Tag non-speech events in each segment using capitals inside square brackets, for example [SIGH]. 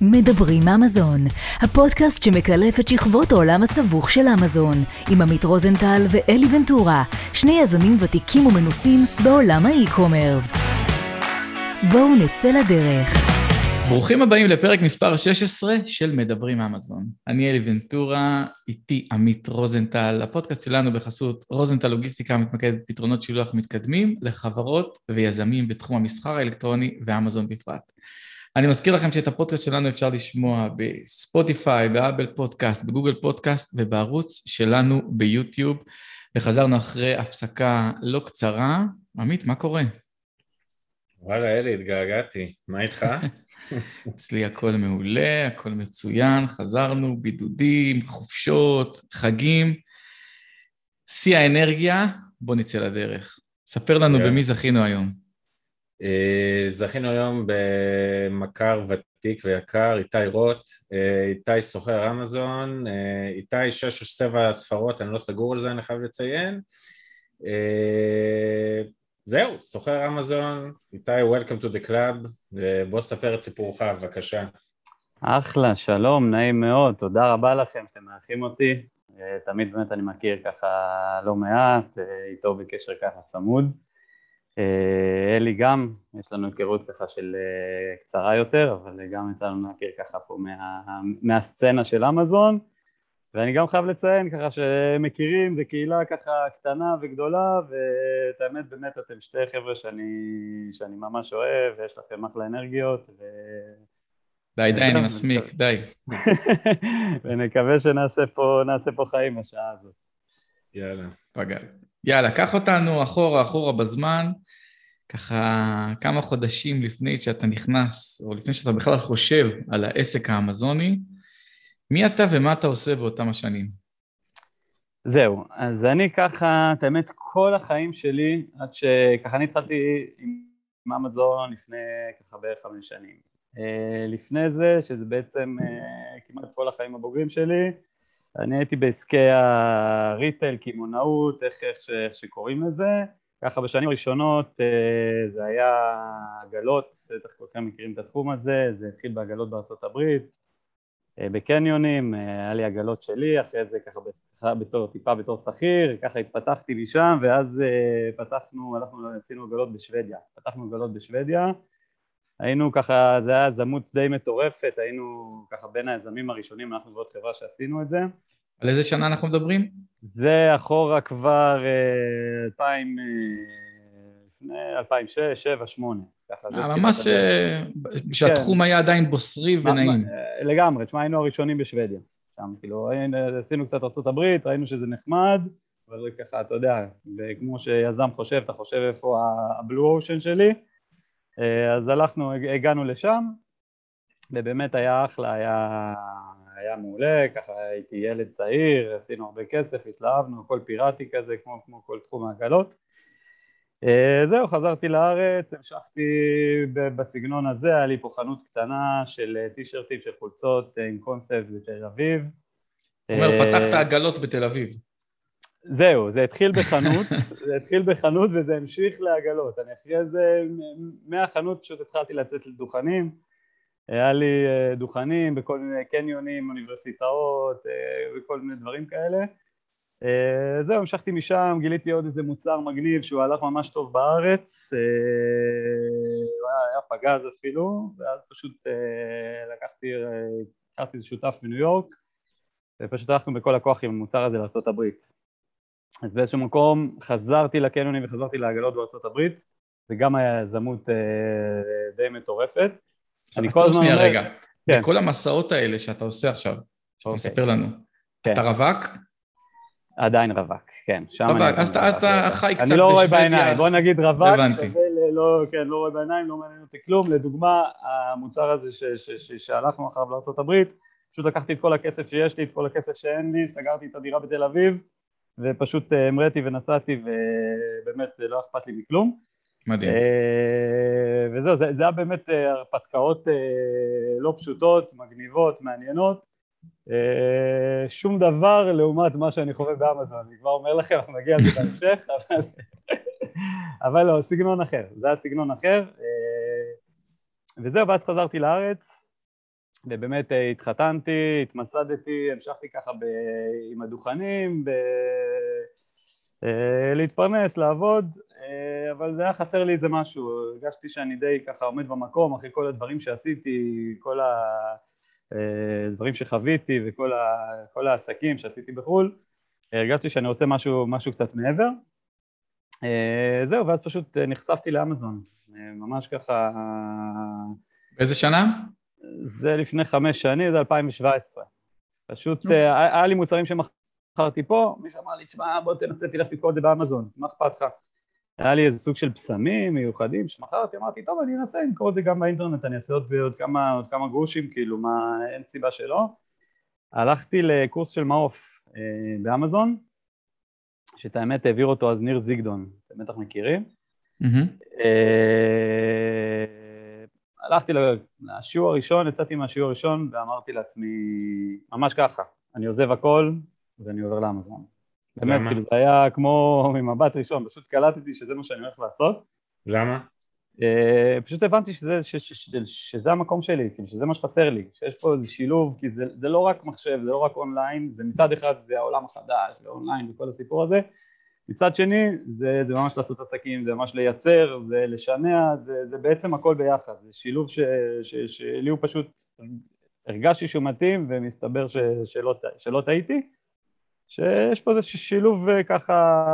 מדברים אמזון, הפודקאסט שמקלף את שכבות העולם הסבוך של אמזון, עם עמית רוזנטל ואלי ונטורה, שני יזמים ותיקים ומנוסים בעולם האי-קומרס. בואו נצא לדרך. ברוכים הבאים לפרק מספר 16 של מדברים אמזון. אני אלי ונטורה, איתי עמית רוזנטל. הפודקאסט שלנו בחסות רוזנטל לוגיסטיקה מתמקד בפתרונות שילוח מתקדמים לחברות ויזמים בתחום המסחר האלקטרוני ואמזון בפרט. אני מזכיר לכם שאת הפודקאסט שלנו אפשר לשמוע בספוטיפיי, באבל פודקאסט, בגוגל פודקאסט ובערוץ שלנו ביוטיוב. וחזרנו אחרי הפסקה לא קצרה. עמית, מה קורה? וואלה, אלי, התגעגעתי. מה איתך? [LAUGHS] אצלי הכל מעולה, הכל מצוין, חזרנו, בידודים, חופשות, חגים. שיא האנרגיה, בוא נצא לדרך. ספר לנו. במי זכינו היום. אה, זכינו היום במכר ותיק ויקר, איתי רוט, אה, איתי סוחר אמזון, אה, איתי שש או שבע ספרות, אני לא סגור על זה, אני חייב לציין. זהו, סוחר אמזון, איתי, Welcome to the club, בוא ספר את סיפורך, בבקשה. אחלה, שלום, נעים מאוד, תודה רבה לכם שאתם מארחים אותי. תמיד באמת אני מכיר ככה לא מעט, איתו בקשר ככה צמוד. אה, אלי גם, יש לנו היכרות ככה של אה, קצרה יותר, אבל גם יצא לנו להכיר ככה פה מה, מהסצנה של אמזון, ואני גם חייב לציין ככה שמכירים, זו קהילה ככה קטנה וגדולה, ואת האמת באמת אתם שתי חבר'ה שאני, שאני ממש אוהב, ויש לכם אחלה אנרגיות, ו... די, די, אני מסמיק, די. [LAUGHS] ונקווה שנעשה פה, פה חיים בשעה הזאת. יאללה. פגע. יאללה, קח אותנו אחורה, אחורה בזמן, ככה כמה חודשים לפני שאתה נכנס, או לפני שאתה בכלל חושב על העסק האמזוני, מי אתה ומה אתה עושה באותם השנים? זהו, אז אני ככה, את האמת, כל החיים שלי, עד שככה אני התחלתי עם אמזון לפני ככה בערך חמש שנים. אה, לפני זה, שזה בעצם אה, כמעט כל החיים הבוגרים שלי, אני הייתי בעסקי הריטל, קמעונאות, איך, איך, איך שקוראים לזה, ככה בשנים הראשונות אה, זה היה עגלות, בטח כולכם מכירים את התחום הזה, זה התחיל בעגלות בארצות הברית, אה, בקניונים, אה, היה לי עגלות שלי, אחרי זה ככה בתור, טיפה בתור שכיר, ככה התפתחתי משם ואז פתחנו, הלכנו, עשינו עגלות בשוודיה, פתחנו עגלות בשוודיה היינו ככה, זה היה יזמות די מטורפת, היינו ככה בין היזמים הראשונים, אנחנו ועוד חברה שעשינו את זה. על איזה שנה אנחנו מדברים? זה אחורה כבר 2000, אה, אה, לפני 2006, 2007, 2008. ממש כשהתחום אה, כן. היה עדיין בוסרי ונעים. לגמרי, תשמע, היינו הראשונים בשוודיה. שם, כאילו, עשינו קצת ארה"ב, ראינו שזה נחמד, אבל ככה, אתה יודע, כמו שיזם חושב, אתה חושב איפה הבלו אושן שלי, אז הלכנו, הגענו לשם, ובאמת היה אחלה, היה, היה מעולה, ככה הייתי ילד צעיר, עשינו הרבה כסף, התלהבנו, הכל פיראטי כזה, כמו, כמו כל תחום העגלות. אה, זהו, חזרתי לארץ, המשכתי בסגנון הזה, היה לי פה חנות קטנה של טישרטים, של חולצות אה, עם קונספט בתל אביב. זאת אומרת, פתחת עגלות בתל אביב. זהו, זה התחיל בחנות, זה התחיל בחנות וזה המשיך לעגלות. אני אחרי זה, מהחנות פשוט התחלתי לצאת לדוכנים. היה לי אה, דוכנים בכל מיני קניונים, אוניברסיטאות אה, וכל מיני דברים כאלה. אה, זהו, המשכתי משם, גיליתי עוד איזה מוצר מגניב שהוא הלך ממש טוב בארץ, הוא היה, פגז אפילו, ואז פשוט לקחתי, לקחתי איזה שותף מניו יורק, ופשוט הלכנו בכל הכוח עם המוצר הזה לארה"ב. אז באיזשהו מקום חזרתי לקניונים וחזרתי לעגלות הברית, זה גם היה יזמות די מטורפת. אני כל הזמן אומר... רגע, כן. בכל המסעות האלה שאתה עושה עכשיו, שאתה אוקיי. מספר לנו, כן. אתה רווק? עדיין רווק, כן. שם רווק, אז, אז אתה חי קצת אני לא רואה בעיניים, בוא נגיד רווק, הבנתי. לא, כן, לא רואה בעיניים, לא מעניין אותי כלום. לדוגמה, המוצר הזה שהלכנו אחריו לארה"ב, פשוט לקחתי את כל הכסף שיש לי, את כל הכסף שאין לי, סגרתי את הדירה בתל אביב, ופשוט אה, המראתי ונסעתי ובאמת לא אכפת לי מכלום. מדהים. אה, וזהו, זה, זה היה באמת אה, הרפתקאות לא פשוטות, מגניבות, מעניינות. שום דבר לעומת מה שאני חווה באמזון, אני כבר אומר לכם, אנחנו נגיע לזה בהמשך, [LAUGHS] אבל, אבל לא, סגנון אחר, זה היה סגנון אחר. וזהו, ואז חזרתי לארץ, ובאמת אה, התחתנתי, התמסדתי, המשכתי ככה ב... עם הדוכנים, ב... אה, להתפרנס, לעבוד, אה, אבל זה היה חסר לי איזה משהו, הרגשתי שאני די ככה עומד במקום אחרי כל הדברים שעשיתי, כל הדברים שחוויתי וכל ה... העסקים שעשיתי בחו"ל, הרגשתי שאני רוצה משהו, משהו קצת מעבר. זהו, ואז פשוט נחשפתי לאמזון, ממש ככה... באיזה שנה? זה לפני חמש שנים, זה 2017. פשוט. אוקיי. אה, היה לי מוצרים שמכרתי פה, מישהו אמר לי, תשמע, בוא תנסה, תלך לקרוא את זה באמזון, מה אכפת לך? היה לי איזה סוג של פסמים מיוחדים שמכרתי, אמרתי, טוב, אני אנסה למכור את זה גם באינטרנט, אני אעשה עוד, עוד, כמה, עוד כמה גרושים, כאילו, מה, אין סיבה שלא. הלכתי לקורס של מעוף אה, באמזון, שאת האמת העביר אותו אז ניר זיגדון, אתם בטח מכירים. Mm-hmm. אה, הלכתי לשיעור הראשון, יצאתי מהשיעור הראשון ואמרתי לעצמי, ממש ככה, אני עוזב הכל ואני עובר לאמזון. באמת, כאילו זה היה כמו ממבט ראשון, פשוט קלטתי שזה מה שאני הולך לעשות. למה? Uh, פשוט הבנתי שזה, ש, ש, ש, שזה המקום שלי, כאילו שזה מה שחסר לי, שיש פה איזה שילוב, כי זה, זה לא רק מחשב, זה לא רק אונליין, זה מצד אחד זה העולם החדש, זה אונליין וכל הסיפור הזה, מצד שני, זה, זה ממש לעשות עסקים, זה ממש לייצר, זה לשנע, זה, זה בעצם הכל ביחד, זה שילוב ש, ש, שלי הוא פשוט, הרגשתי שהוא מתאים ומסתבר ש, שלא, שלא טעיתי, שיש פה איזה שילוב אה, ככה,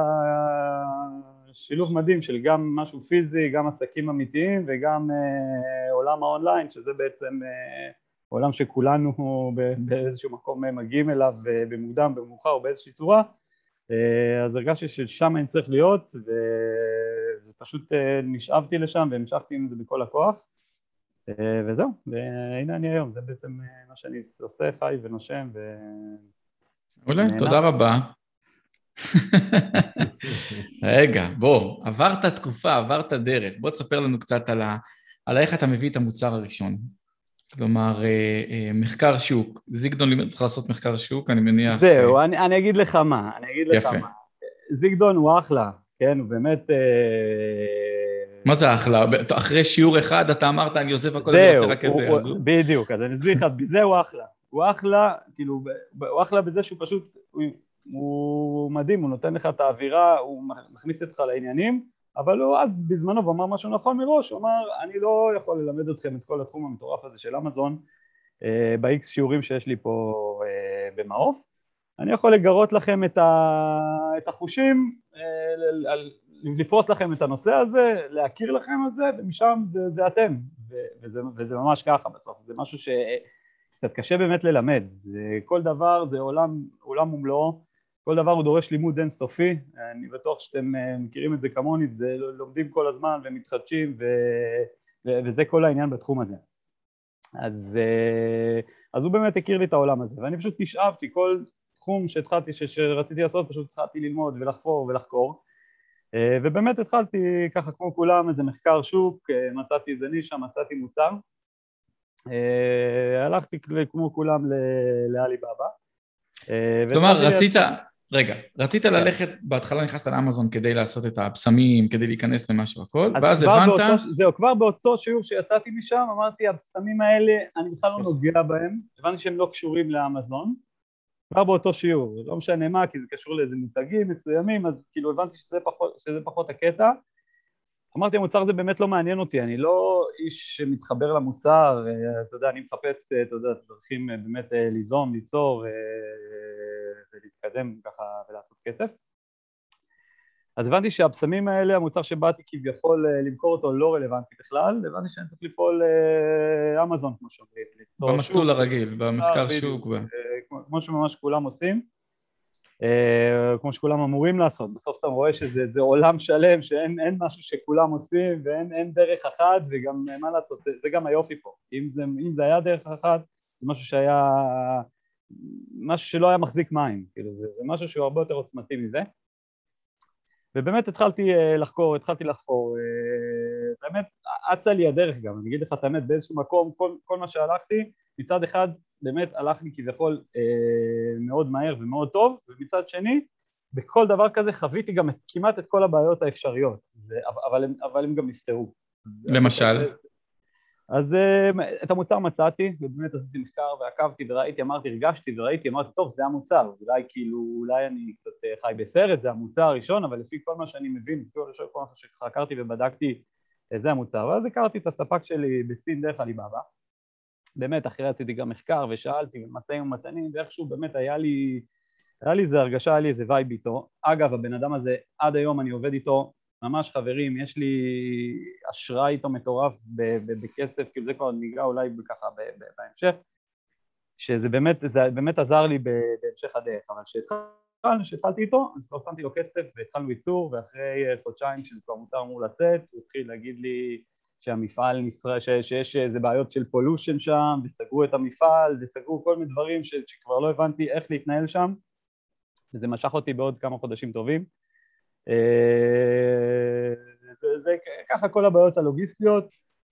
שילוב מדהים של גם משהו פיזי, גם עסקים אמיתיים וגם אה, עולם האונליין, שזה בעצם אה, עולם שכולנו [LAUGHS] באיזשהו מקום מגיעים אליו אה, במוקדם, במאוחר או באיזושהי צורה, אה, אז הרגשתי ששם אני צריך להיות ופשוט אה, נשאבתי לשם והמשכתי עם זה בכל הכוח. אה, וזהו, והנה אני היום, זה בעצם מה שאני עושה, חי ונושם ו... מעולה, תודה רבה. רגע, בוא, עברת תקופה, עברת דרך, בוא תספר לנו קצת על, ה... על איך אתה מביא את המוצר הראשון. כלומר, אה, אה, מחקר שוק. זיגדון לימד אותך לעשות מחקר שוק, אני מניח... זהו, אה, אני, אני אגיד לך מה, אני אגיד יפה. לך מה. זיגדון הוא אחלה, כן, הוא באמת... מה זה אחלה? אחרי שיעור אחד אתה אמרת, אני עוזב הכל, אני רוצה רק את זה, אז הוא... בדיוק, אז אני אסביר לך, זהו אחלה. הוא אחלה, כאילו, הוא אחלה בזה שהוא פשוט, הוא, הוא מדהים, הוא נותן לך את האווירה, הוא מכניס אותך לעניינים, אבל הוא אז בזמנו, אמר משהו נכון מראש, הוא אמר, אני לא יכול ללמד אתכם את כל התחום המטורף הזה של אמזון אה, ב-X שיעורים שיש לי פה אה, במעוף, אני יכול לגרות לכם את, ה... את החושים, אה, לפרוס לכם את הנושא הזה, להכיר לכם את זה, ומשם זה, זה אתם, וזה, וזה ממש ככה בסוף, זה משהו שקצת קשה באמת ללמד, זה, כל דבר זה עולם, עולם ומלואו, כל דבר הוא דורש לימוד אינסופי, אני בטוח שאתם אה, מכירים את זה כמוני, זה לומדים כל הזמן ומתחדשים ו... ו... וזה כל העניין בתחום הזה. אז, אה, אז הוא באמת הכיר לי את העולם הזה, ואני פשוט נשאבתי, כל תחום שהתחלתי, ש... שרציתי לעשות, פשוט התחלתי ללמוד ולחפור ולחקור, אה, ובאמת התחלתי ככה כמו כולם איזה מחקר שוק, מצאתי איזה נישה, מצאתי מוצר, הלכתי כמו כולם לאלי בבא. כלומר, רצית, רגע, רצית כן. ללכת, בהתחלה נכנסת לאמזון כדי לעשות את הבשמים, כדי להיכנס למשהו הכל, ואז הבנת... באותו, זהו, כבר באותו שיעור שיצאתי משם, אמרתי, הבשמים האלה, אני בכלל לא נוגע בהם, הבנתי שהם לא קשורים לאמזון, כבר באותו שיעור, לא משנה מה, כי זה קשור לאיזה מותגים מסוימים, אז כאילו הבנתי שזה פחות, שזה פחות הקטע. אמרתי, המוצר הזה באמת לא מעניין אותי, אני לא איש שמתחבר למוצר, אה, אתה יודע, אני מחפש, אה, אתה יודע, דרכים אה, באמת ליזום, ליצור, ולהתקדם ככה ולעשות כסף. אז הבנתי שהבשמים האלה, המוצר שבאתי כביכול למכור אותו לא רלוונטי בכלל, הבנתי שאני צריך לפעול אמזון כמו שאומרים, במסלול שוק, הרגיל, במחקר שוק. ו... כמו שממש כולם עושים, כמו שכולם אמורים לעשות, בסוף אתה רואה שזה עולם שלם שאין משהו שכולם עושים ואין דרך אחת וגם מה לעשות, זה, זה גם היופי פה, אם זה, אם זה היה דרך אחת, זה משהו שהיה משהו שלא היה מחזיק מים, כאילו זה, זה משהו שהוא הרבה יותר עוצמתי מזה. ובאמת התחלתי uh, לחקור, התחלתי לחפור, האמת אצה לי הדרך גם, אני אגיד לך את האמת, באיזשהו מקום, כל, כל מה שהלכתי, מצד אחד באמת הלך לי כביכול uh, מאוד מהר ומאוד טוב, ומצד שני, בכל דבר כזה חוויתי גם את, כמעט את כל הבעיות האפשריות, ו, אבל, הם, אבל הם גם נפתרו. למשל? אז אה, את המוצר מצאתי, ובאמת עשיתי מחקר ועקבתי וראיתי, אמרתי, הרגשתי וראיתי, אמרתי, טוב, זה המוצר, אולי כאילו, אולי אני קצת אה, חי בסרט, זה המוצר הראשון, אבל לפי כל מה שאני מבין, לפי כל מה שחקרתי ובדקתי, אה, זה המוצר. ואז הכרתי את הספק שלי בסין דרך עליבאבא. באמת, אחרי עשיתי גם מחקר ושאלתי, ומשאים ומתנים, ואיכשהו באמת היה לי, היה לי איזה הרגשה, היה לי איזה vibe איתו. אגב, הבן אדם הזה, עד היום אני עובד איתו ממש חברים, יש לי אשראי איתו מטורף בכסף, כאילו זה כבר ניגע אולי ככה בהמשך, שזה באמת, באמת עזר לי בהמשך הדרך, אבל כשהתחלתי איתו, אז כבר שמתי לו כסף והתחלנו ייצור, ואחרי חודשיים שזה כבר מוצר אמור לצאת, הוא התחיל להגיד לי שהמפעל נשרף, שיש איזה בעיות של pollution שם, וסגרו את המפעל, וסגרו כל מיני דברים שכבר לא הבנתי איך להתנהל שם, וזה משך אותי בעוד כמה חודשים טובים. אה, זה, זה ככה כל הבעיות הלוגיסטיות,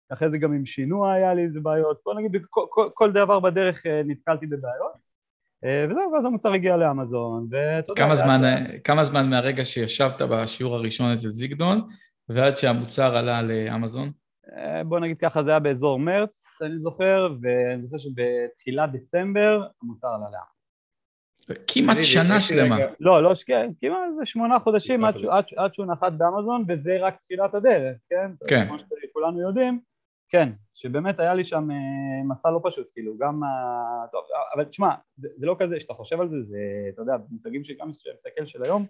אחרי זה גם עם שינוע היה לי איזה בעיות, בוא נגיד כל, כל, כל דבר בדרך אה, נתקלתי בבעיות, אה, וזהו, ואז המוצר הגיע לאמזון, ואתה יודע... כמה זמן, כמה זמן מהרגע שישבת בשיעור הראשון אצל זיגדון, ועד שהמוצר עלה לאמזון? בוא נגיד ככה, זה היה באזור מרץ, אני זוכר, ואני זוכר שבתחילת דצמבר המוצר עלה לאמזון. כמעט שנה שלמה. לא, לא, כן, כמעט זה שמונה חודשים עד שהוא נחת באמזון, וזה רק תחילת הדרך, כן? כן. כמו שכולנו יודעים, כן, שבאמת היה לי שם אה, מסע לא פשוט, כאילו, גם... טוב, אבל תשמע, זה לא כזה, כשאתה חושב על זה, זה, אתה יודע, במושגים שגם מסתכל של היום,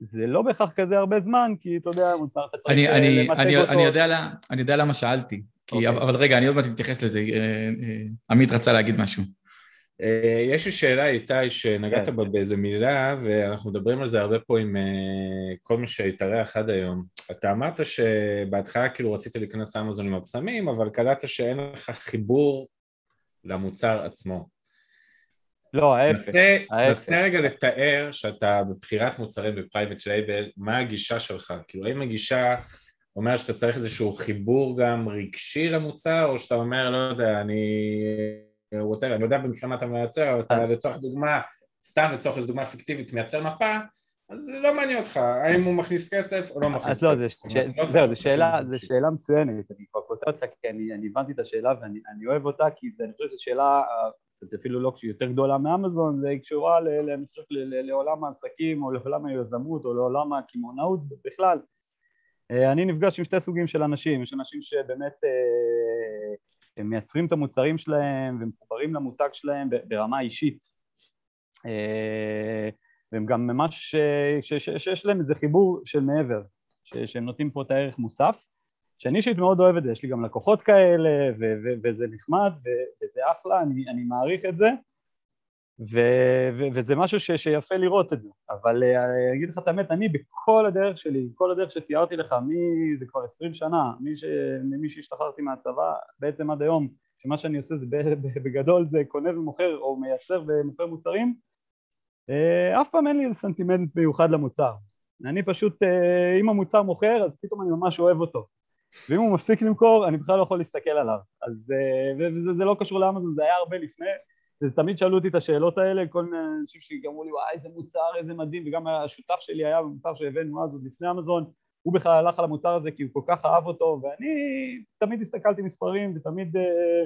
זה לא בהכרח כזה הרבה זמן, כי אתה יודע, מוצר אתה צריך אה, למצג אותו. אני יודע למה שאלתי, אוקיי. אבל רגע, אני עוד מעט מתייחס לזה, אה, עמית רצה להגיד משהו. אה, יש לי שאלה איתי שנגעת כן. בה באיזה מילה ואנחנו מדברים על זה הרבה פה עם אה, כל מי שהתארח עד היום אתה אמרת שבהתחלה כאילו רצית להיכנס לאמזון עם הבשמים אבל קלטת שאין לך חיבור למוצר עצמו לא, ההפך. נסה רגע לתאר שאתה בבחירת מוצרים ב private label, מה הגישה שלך? כאילו האם הגישה אומרת שאתה צריך איזשהו חיבור גם רגשי למוצר, או שאתה אומר, לא יודע, אני ווטר, אני יודע במקרה מה אתה מייצר, אבל אתה לצורך דוגמה, סתם לצורך איזו דוגמה פיקטיבית מייצר מפה, אז לא מעניין אותך, האם הוא מכניס כסף או לא מכניס לא, כסף. לא, זהו, זו שאלה מצוינת, אני כבר קוטע אותך כי אני הבנתי את השאלה ואני אוהב אותה, כי אני חושב שזו שאלה זה אפילו לא יותר גדולה מאמזון, זה קשורה אני חושב לעולם העסקים או לעולם היזמות או לעולם הקמעונאות בכלל. אה, אני נפגש עם שתי סוגים של אנשים, יש אנשים שבאמת אה, הם מייצרים את המוצרים שלהם ומחוברים למותג שלהם ברמה אישית. אה, והם גם ממש, שיש להם איזה חיבור של מעבר, שהם נותנים פה את הערך מוסף שאני אישית מאוד אוהב את זה, יש לי גם לקוחות כאלה ו- ו- וזה נחמד ו- וזה אחלה, אני, אני מעריך את זה ו- ו- וזה משהו ש- שיפה לראות את זה, אבל אה, אני אגיד לך את האמת, אני בכל הדרך שלי, כל הדרך שתיארתי לך, מי, זה כבר עשרים שנה, מי, ש- ממי שהשתחררתי מהצבא, בעצם עד היום, שמה שאני עושה זה בגדול זה קונה ומוכר או מייצר ומוכר מוצרים, אה, אף פעם אין לי סנטימנט מיוחד למוצר. אני פשוט, אה, אם המוצר מוכר אז פתאום אני ממש אוהב אותו. ואם הוא מפסיק למכור אני בכלל לא יכול להסתכל עליו. אז, וזה לא קשור לאמזון, זה היה הרבה לפני. ותמיד שאלו אותי את השאלות האלה, כל מיני אנשים שאמרו לי, וואי, איזה מוצר, איזה מדהים, וגם השותף שלי היה במוצר שהבאנו אז, עוד לפני אמזון, הוא בכלל הלך על המוצר הזה כי הוא כל כך אהב אותו, ואני תמיד הסתכלתי מספרים, ותמיד... אה,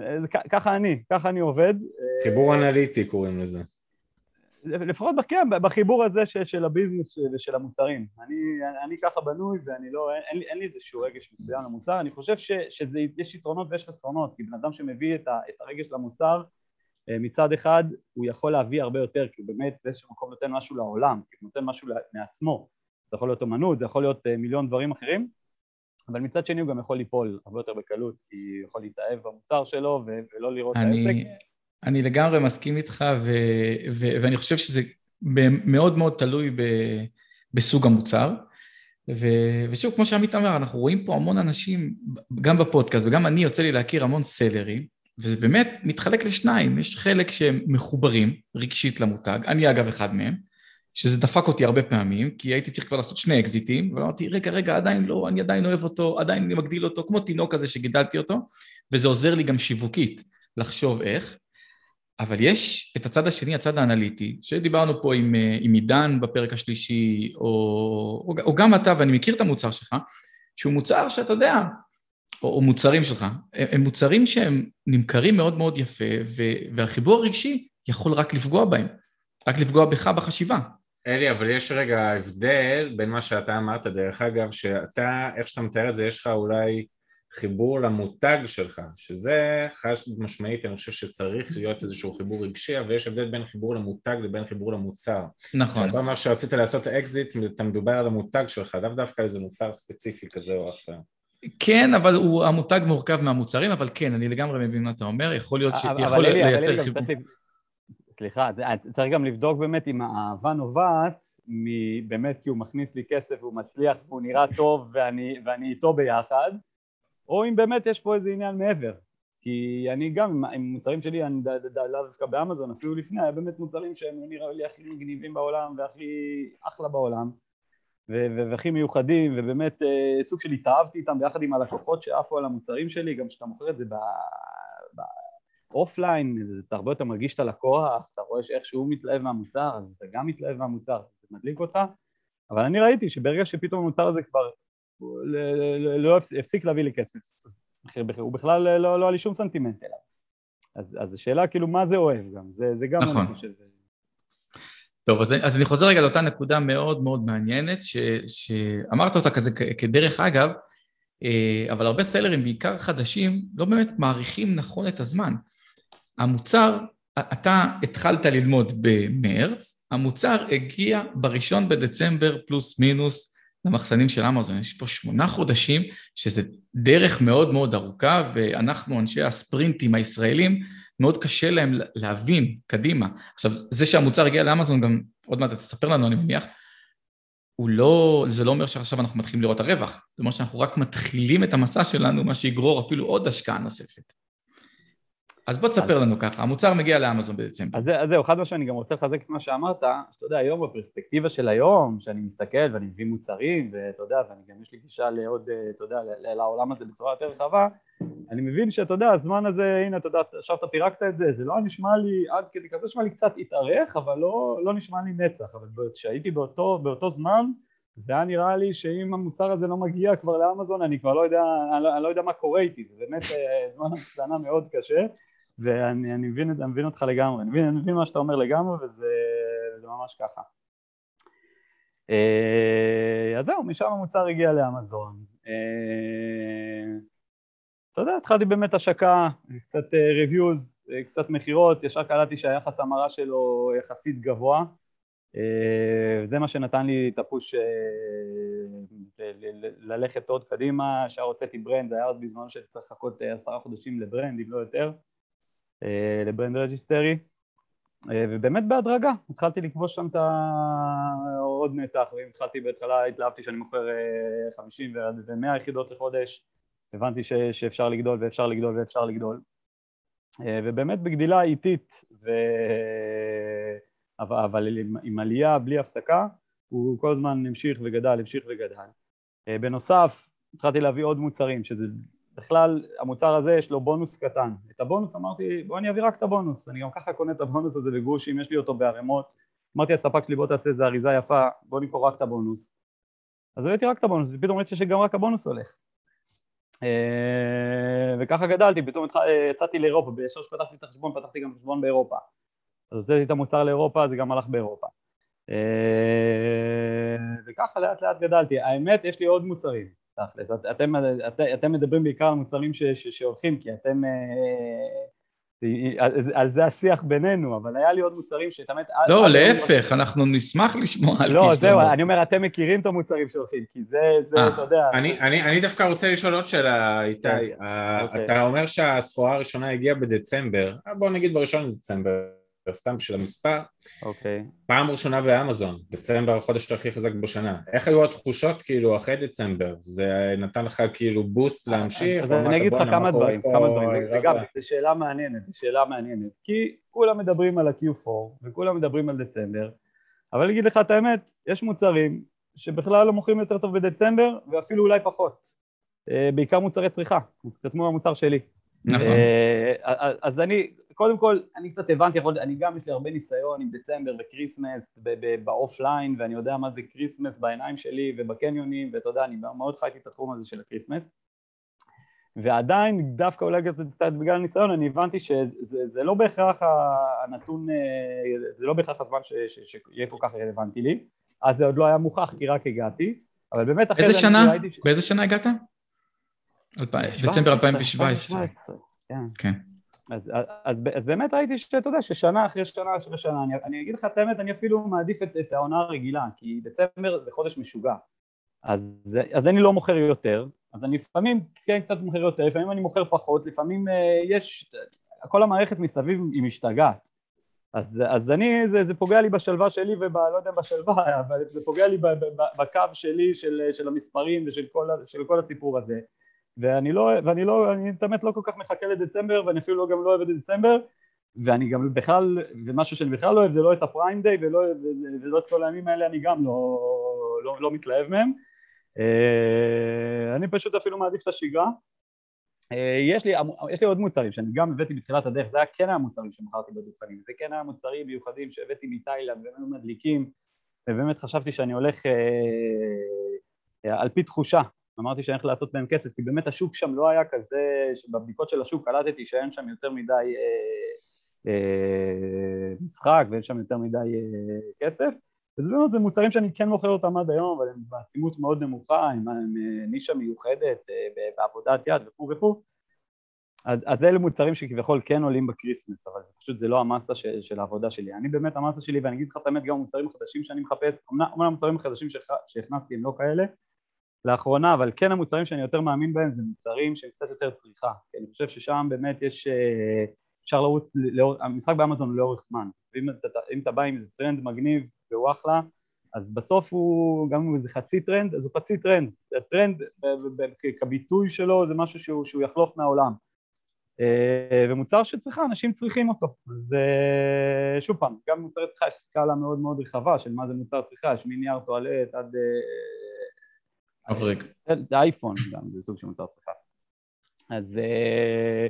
אה, ככה אני, ככה אני עובד. חיבור אנליטי קוראים לזה. לפחות כן, בחיבור הזה של, של הביזנס ושל המוצרים. אני, אני ככה בנוי ואני לא, אין, אין לי איזשהו רגש מסוים למוצר, אני חושב ש, שיש יתרונות ויש חסרונות, כי בן אדם שמביא את, ה, את הרגש למוצר, אה, מצד אחד הוא יכול להביא הרבה יותר, כי הוא באמת באיזשהו מקום נותן משהו לעולם, כי הוא נותן משהו מעצמו, זה יכול להיות אומנות, זה יכול להיות אה, מיליון דברים אחרים, אבל מצד שני הוא גם יכול ליפול הרבה יותר בקלות, כי הוא יכול להתאהב במוצר שלו ולא לראות אני, את העסק. אני לגמרי מסכים איתך, ו, ו, ואני חושב שזה מאוד מאוד תלוי ב, בסוג המוצר. ו, ושוב, כמו שעמית אמר, אנחנו רואים פה המון אנשים, גם בפודקאסט וגם אני יוצא לי להכיר המון סלרים, וזה באמת מתחלק לשניים, יש חלק שהם מחוברים רגשית למותג, אני אגב אחד מהם, שזה דפק אותי הרבה פעמים, כי הייתי צריך כבר לעשות שני אקזיטים, ואמרתי, רגע, רגע, עדיין לא, אני עדיין אוהב אותו, עדיין אני מגדיל אותו, כמו תינוק כזה שגידלתי אותו, וזה עוזר לי גם שיווקית לחשוב איך, אבל יש את הצד השני, הצד האנליטי, שדיברנו פה עם, עם עידן בפרק השלישי, או, או, או גם אתה, ואני מכיר את המוצר שלך, שהוא מוצר שאתה יודע, או, או מוצרים שלך, הם, הם מוצרים שהם נמכרים מאוד מאוד יפה, ו, והחיבור הרגשי יכול רק לפגוע בהם, רק לפגוע בך בחשיבה. אלי, אבל יש רגע הבדל בין מה שאתה אמרת, דרך אגב, שאתה, איך שאתה מתאר את זה, יש לך אולי חיבור למותג שלך, שזה חד משמעית, אני חושב שצריך להיות איזשהו חיבור רגשי, אבל יש הבדל בין חיבור למותג לבין חיבור למוצר. נכון. אתה אומר שרצית לעשות אקזיט, אתה מדובר על המותג שלך, לאו דווקא איזה מוצר ספציפי כזה או אחר. כן, אבל הוא, המותג מורכב מהמוצרים, אבל כן, אני לגמרי מבין מה אתה אומר, יכול להיות ש... יכול אלי, לייצר חיבור. צריך, סליחה, צריך גם לבדוק באמת אם האהבה נובעת באמת כי הוא מכניס לי כסף והוא מצליח והוא נראה טוב ואני, ואני איתו ביחד, או אם באמת יש פה איזה עניין מעבר. כי אני גם, עם, מוצרים שלי, אני לאו דווקא באמזון, אפילו לפני, היה באמת מוצרים שהם נראה לי הכי מגניבים בעולם והכי אחלה בעולם. והכי מיוחדים, ובאמת אה, סוג של התאהבתי איתם ביחד עם הלקוחות שעפו על המוצרים שלי, גם כשאתה מוכר את זה באופליין, אתה הרבה יותר מרגיש את הלקוח, אתה רואה איך שהוא מתלהב מהמוצר, אז אתה גם מתלהב מהמוצר, זה מדליק אותך, אבל אני ראיתי שברגע שפתאום המוצר הזה כבר לא הפסיק להביא לי כסף, הוא בכלל לא, לא היה לי שום סנטימנט אליו. אז, השאלה כאילו מה זה אוהב גם, זה, זה גם נכון. אני חושב. טוב, אז, אז אני חוזר רגע לאותה נקודה מאוד מאוד מעניינת, ש, שאמרת אותה כזה כדרך אגב, אה, אבל הרבה סלרים, בעיקר חדשים, לא באמת מעריכים נכון את הזמן. המוצר, אתה התחלת ללמוד במרץ, המוצר הגיע בראשון בדצמבר פלוס מינוס למחסנים של אמזון. יש פה שמונה חודשים, שזה דרך מאוד מאוד ארוכה, ואנחנו, אנשי הספרינטים הישראלים, מאוד קשה להם להבין קדימה. עכשיו, זה שהמוצר הגיע לאמזון, גם עוד מעט תספר לנו, אני מניח, הוא לא, זה לא אומר שעכשיו אנחנו מתחילים לראות הרווח, זה אומר שאנחנו רק מתחילים את המסע שלנו, מה שיגרור אפילו עוד השקעה נוספת. אז בוא תספר לנו ככה, המוצר מגיע לאמזון בדצמבר. אז, אז זהו, חד משמעית, אני גם רוצה לחזק את מה שאמרת, שאתה יודע, היום בפרספקטיבה של היום, שאני מסתכל ואני מביא מוצרים, ואתה יודע, ואני גם יש לי גישה לעוד, אתה יודע, לעולם הזה בצורה יותר רחבה, אני מבין שאתה יודע, הזמן הזה, הנה, אתה יודע, עכשיו אתה פירקת את זה, זה לא נשמע לי, עד כדי כזה נשמע לי קצת התארך, אבל לא, לא נשמע לי נצח, אבל כשהייתי באותו, באותו זמן, זה היה נראה לי שאם המוצר הזה לא מגיע כבר לאמזון, אני כבר לא יודע, אני לא, אני לא יודע מה קורה איתי, זה באמת אה, זמן המסתנה מאוד קשה, ואני אני מבין, אני מבין אותך לגמרי, אני מבין, אני מבין מה שאתה אומר לגמרי, וזה ממש ככה. אה, אז זהו, משם המוצר הגיע לאמזון. אה, אתה יודע, התחלתי באמת השקה, קצת אה, אה, קצת מכירות, ישר קלטתי שהיחס המרה שלו יחסית גבוה. זה מה שנתן לי את ה push ללכת עוד קדימה, ישר הוצאתי brand, היה עוד בזמן שצריך לחכות עשרה חודשים ל brand, אם לא יותר, ל brand registry. ובאמת בהדרגה, התחלתי לכבוש שם את עוד נתח, ואם התחלתי בהתחלה, התלהבתי שאני מוכר 50 ו-100 יחידות לחודש, הבנתי ש, שאפשר לגדול ואפשר לגדול ואפשר לגדול. אה, ובאמת בגדילה איטית, ו... אבל, אבל עם, עם עלייה בלי הפסקה, הוא כל הזמן המשיך וגדל, המשיך וגדל. אה, בנוסף, התחלתי להביא עוד מוצרים, שזה בכלל, המוצר הזה יש לו בונוס קטן. את הבונוס אמרתי, בוא אני אביא רק את הבונוס, אני גם ככה קונה את הבונוס הזה בגרושים, יש לי אותו בערימות. אמרתי לספק שלי בוא תעשה איזה אריזה יפה, בוא נמכור רק את הבונוס. אז הבאתי רק את הבונוס, ופתאום ראיתי שגם רק הבונוס הולך. אה, וככה גדלתי, פתאום אה, יצאתי לאירופה, בישר שפתחתי את החשבון פתחתי גם חשבון באירופה. אז הוצאתי את המוצר לאירופה, זה גם הלך באירופה. אה, וככה לאט לאט גדלתי. האמת, יש לי עוד מוצרים, תכלס. אתם, אתם, אתם מדברים בעיקר על מוצרים ש, ש, שהולכים, כי אתם על זה השיח בינינו, אבל היה לי עוד מוצרים שתמיד... לא, להפך, אנחנו נשמח לשמוע על לא, זהו, אני אומר, אתם מכירים את המוצרים שהולכים, כי זה, אה, אתה יודע... אני דווקא רוצה לשאול עוד שאלה, איתי. כן, אוקיי. אתה אומר שהסחורה הראשונה הגיעה בדצמבר, בוא נגיד בראשון לדצמבר. סתם בשביל המספר. אוקיי. פעם ראשונה באמזון, דצמבר החודש הכי חזק בשנה. איך היו התחושות כאילו אחרי דצמבר? זה נתן לך כאילו בוסט להמשיך? אז אני אגיד לך כמה דברים, כמה דברים. וגם, זו שאלה מעניינת, זו שאלה מעניינת. כי כולם מדברים על ה-Q4 וכולם מדברים על דצמבר, אבל אני אגיד לך את האמת, יש מוצרים שבכלל לא מוכרים יותר טוב בדצמבר ואפילו אולי פחות. אה, בעיקר מוצרי צריכה, קצת כמו המוצר שלי. נכון. אה, אז אני, קודם כל, אני קצת הבנתי, אני גם יש לי הרבה ניסיון עם דצמבר ו Christmas ב offline, ואני יודע מה זה Christmas בעיניים שלי ובקניונים, ואתה יודע, אני מאוד חייתי את התחום הזה של ה Christmas. ועדיין, דווקא אולי קצת בגלל הניסיון, אני הבנתי שזה לא בהכרח הנתון, זה לא בהכרח הזמן שיהיה כל כך רלוונטי לי, אז זה עוד לא היה מוכח כי רק הגעתי, אבל באמת אחרי זה... שנה? באיזה שנה הגעת? דצמבר 2017. כן. אז, אז, אז, באמת ראיתי שאתה יודע ששנה אחרי שנה אחרי שנה, אני, אני אגיד לך את האמת, אני אפילו מעדיף את, את העונה הרגילה, כי דצמבר זה חודש משוגע. אז, אז אני לא מוכר יותר, אז אני לפעמים כן קצת מוכר יותר, לפעמים אני מוכר פחות, לפעמים אה, יש, כל המערכת מסביב היא משתגעת. אז, אז אני, זה, זה פוגע לי בשלווה שלי וב... לא יודע בשלווה, אבל זה פוגע לי בקו שלי של, של המספרים ושל כל, כל הסיפור הזה. ואני לא, ואני לא, אני באמת לא כל כך מחכה לדצמבר ואני אפילו לא, גם לא אוהב את דצמבר ואני גם בכלל, ומשהו שאני בכלל לא אוהב זה לא את הפריים דיי ולא, ולא את כל הימים האלה אני גם לא, לא, לא מתלהב מהם. אה, אני פשוט אפילו מעדיף את השגרה. אה, יש לי, יש לי עוד מוצרים שאני גם הבאתי בתחילת הדרך, זה היה כן המוצרים שמכרתי בדוכנים, זה כן היה מוצרים מיוחדים שהבאתי מתאילנד והם מדליקים ובאמת חשבתי שאני הולך אה, על פי תחושה אמרתי שאני הולך לעשות מהם כסף, כי באמת השוק שם לא היה כזה, שבבדיקות של השוק קלטתי שאין שם יותר מדי אה, אה, משחק ואין שם יותר מדי אה, כסף, וזה באמת זה מוצרים שאני כן מוכר אותם עד היום, אבל הם בעצימות מאוד נמוכה, הם, הם אה, נישה מיוחדת, אה, בעבודת יד וכו' וכו', אז, אז אלה מוצרים שכביכול כן עולים ב Christmas, אבל זה פשוט זה לא המסה של, של העבודה שלי. אני באמת המסה שלי, ואני אגיד לך את האמת, גם המוצרים החדשים שאני מחפש, אמנם המוצרים החדשים שהכנסתי הם לא כאלה, לאחרונה, אבל כן המוצרים שאני יותר מאמין בהם זה מוצרים שהם קצת יותר צריכה, כי אני חושב ששם באמת יש, אה, אפשר לרוץ, לאור, המשחק באמזון הוא לאורך זמן, ואם אתה, אתה בא עם איזה טרנד מגניב והוא אחלה, אז בסוף הוא, גם אם זה חצי טרנד, אז הוא חצי טרנד, הטרנד כביטוי שלו זה משהו שהוא, שהוא יחלוף מהעולם, אה, ומוצר שצריכה, אנשים צריכים אותו, אז אה, שוב פעם, גם במוצרי צריכה יש סקאלה מאוד מאוד רחבה של מה זה מוצר צריכה, יש מנייר טואלט עד מבריק. זה אייפון גם, זה סוג של מוצר צריכה. אז, אה,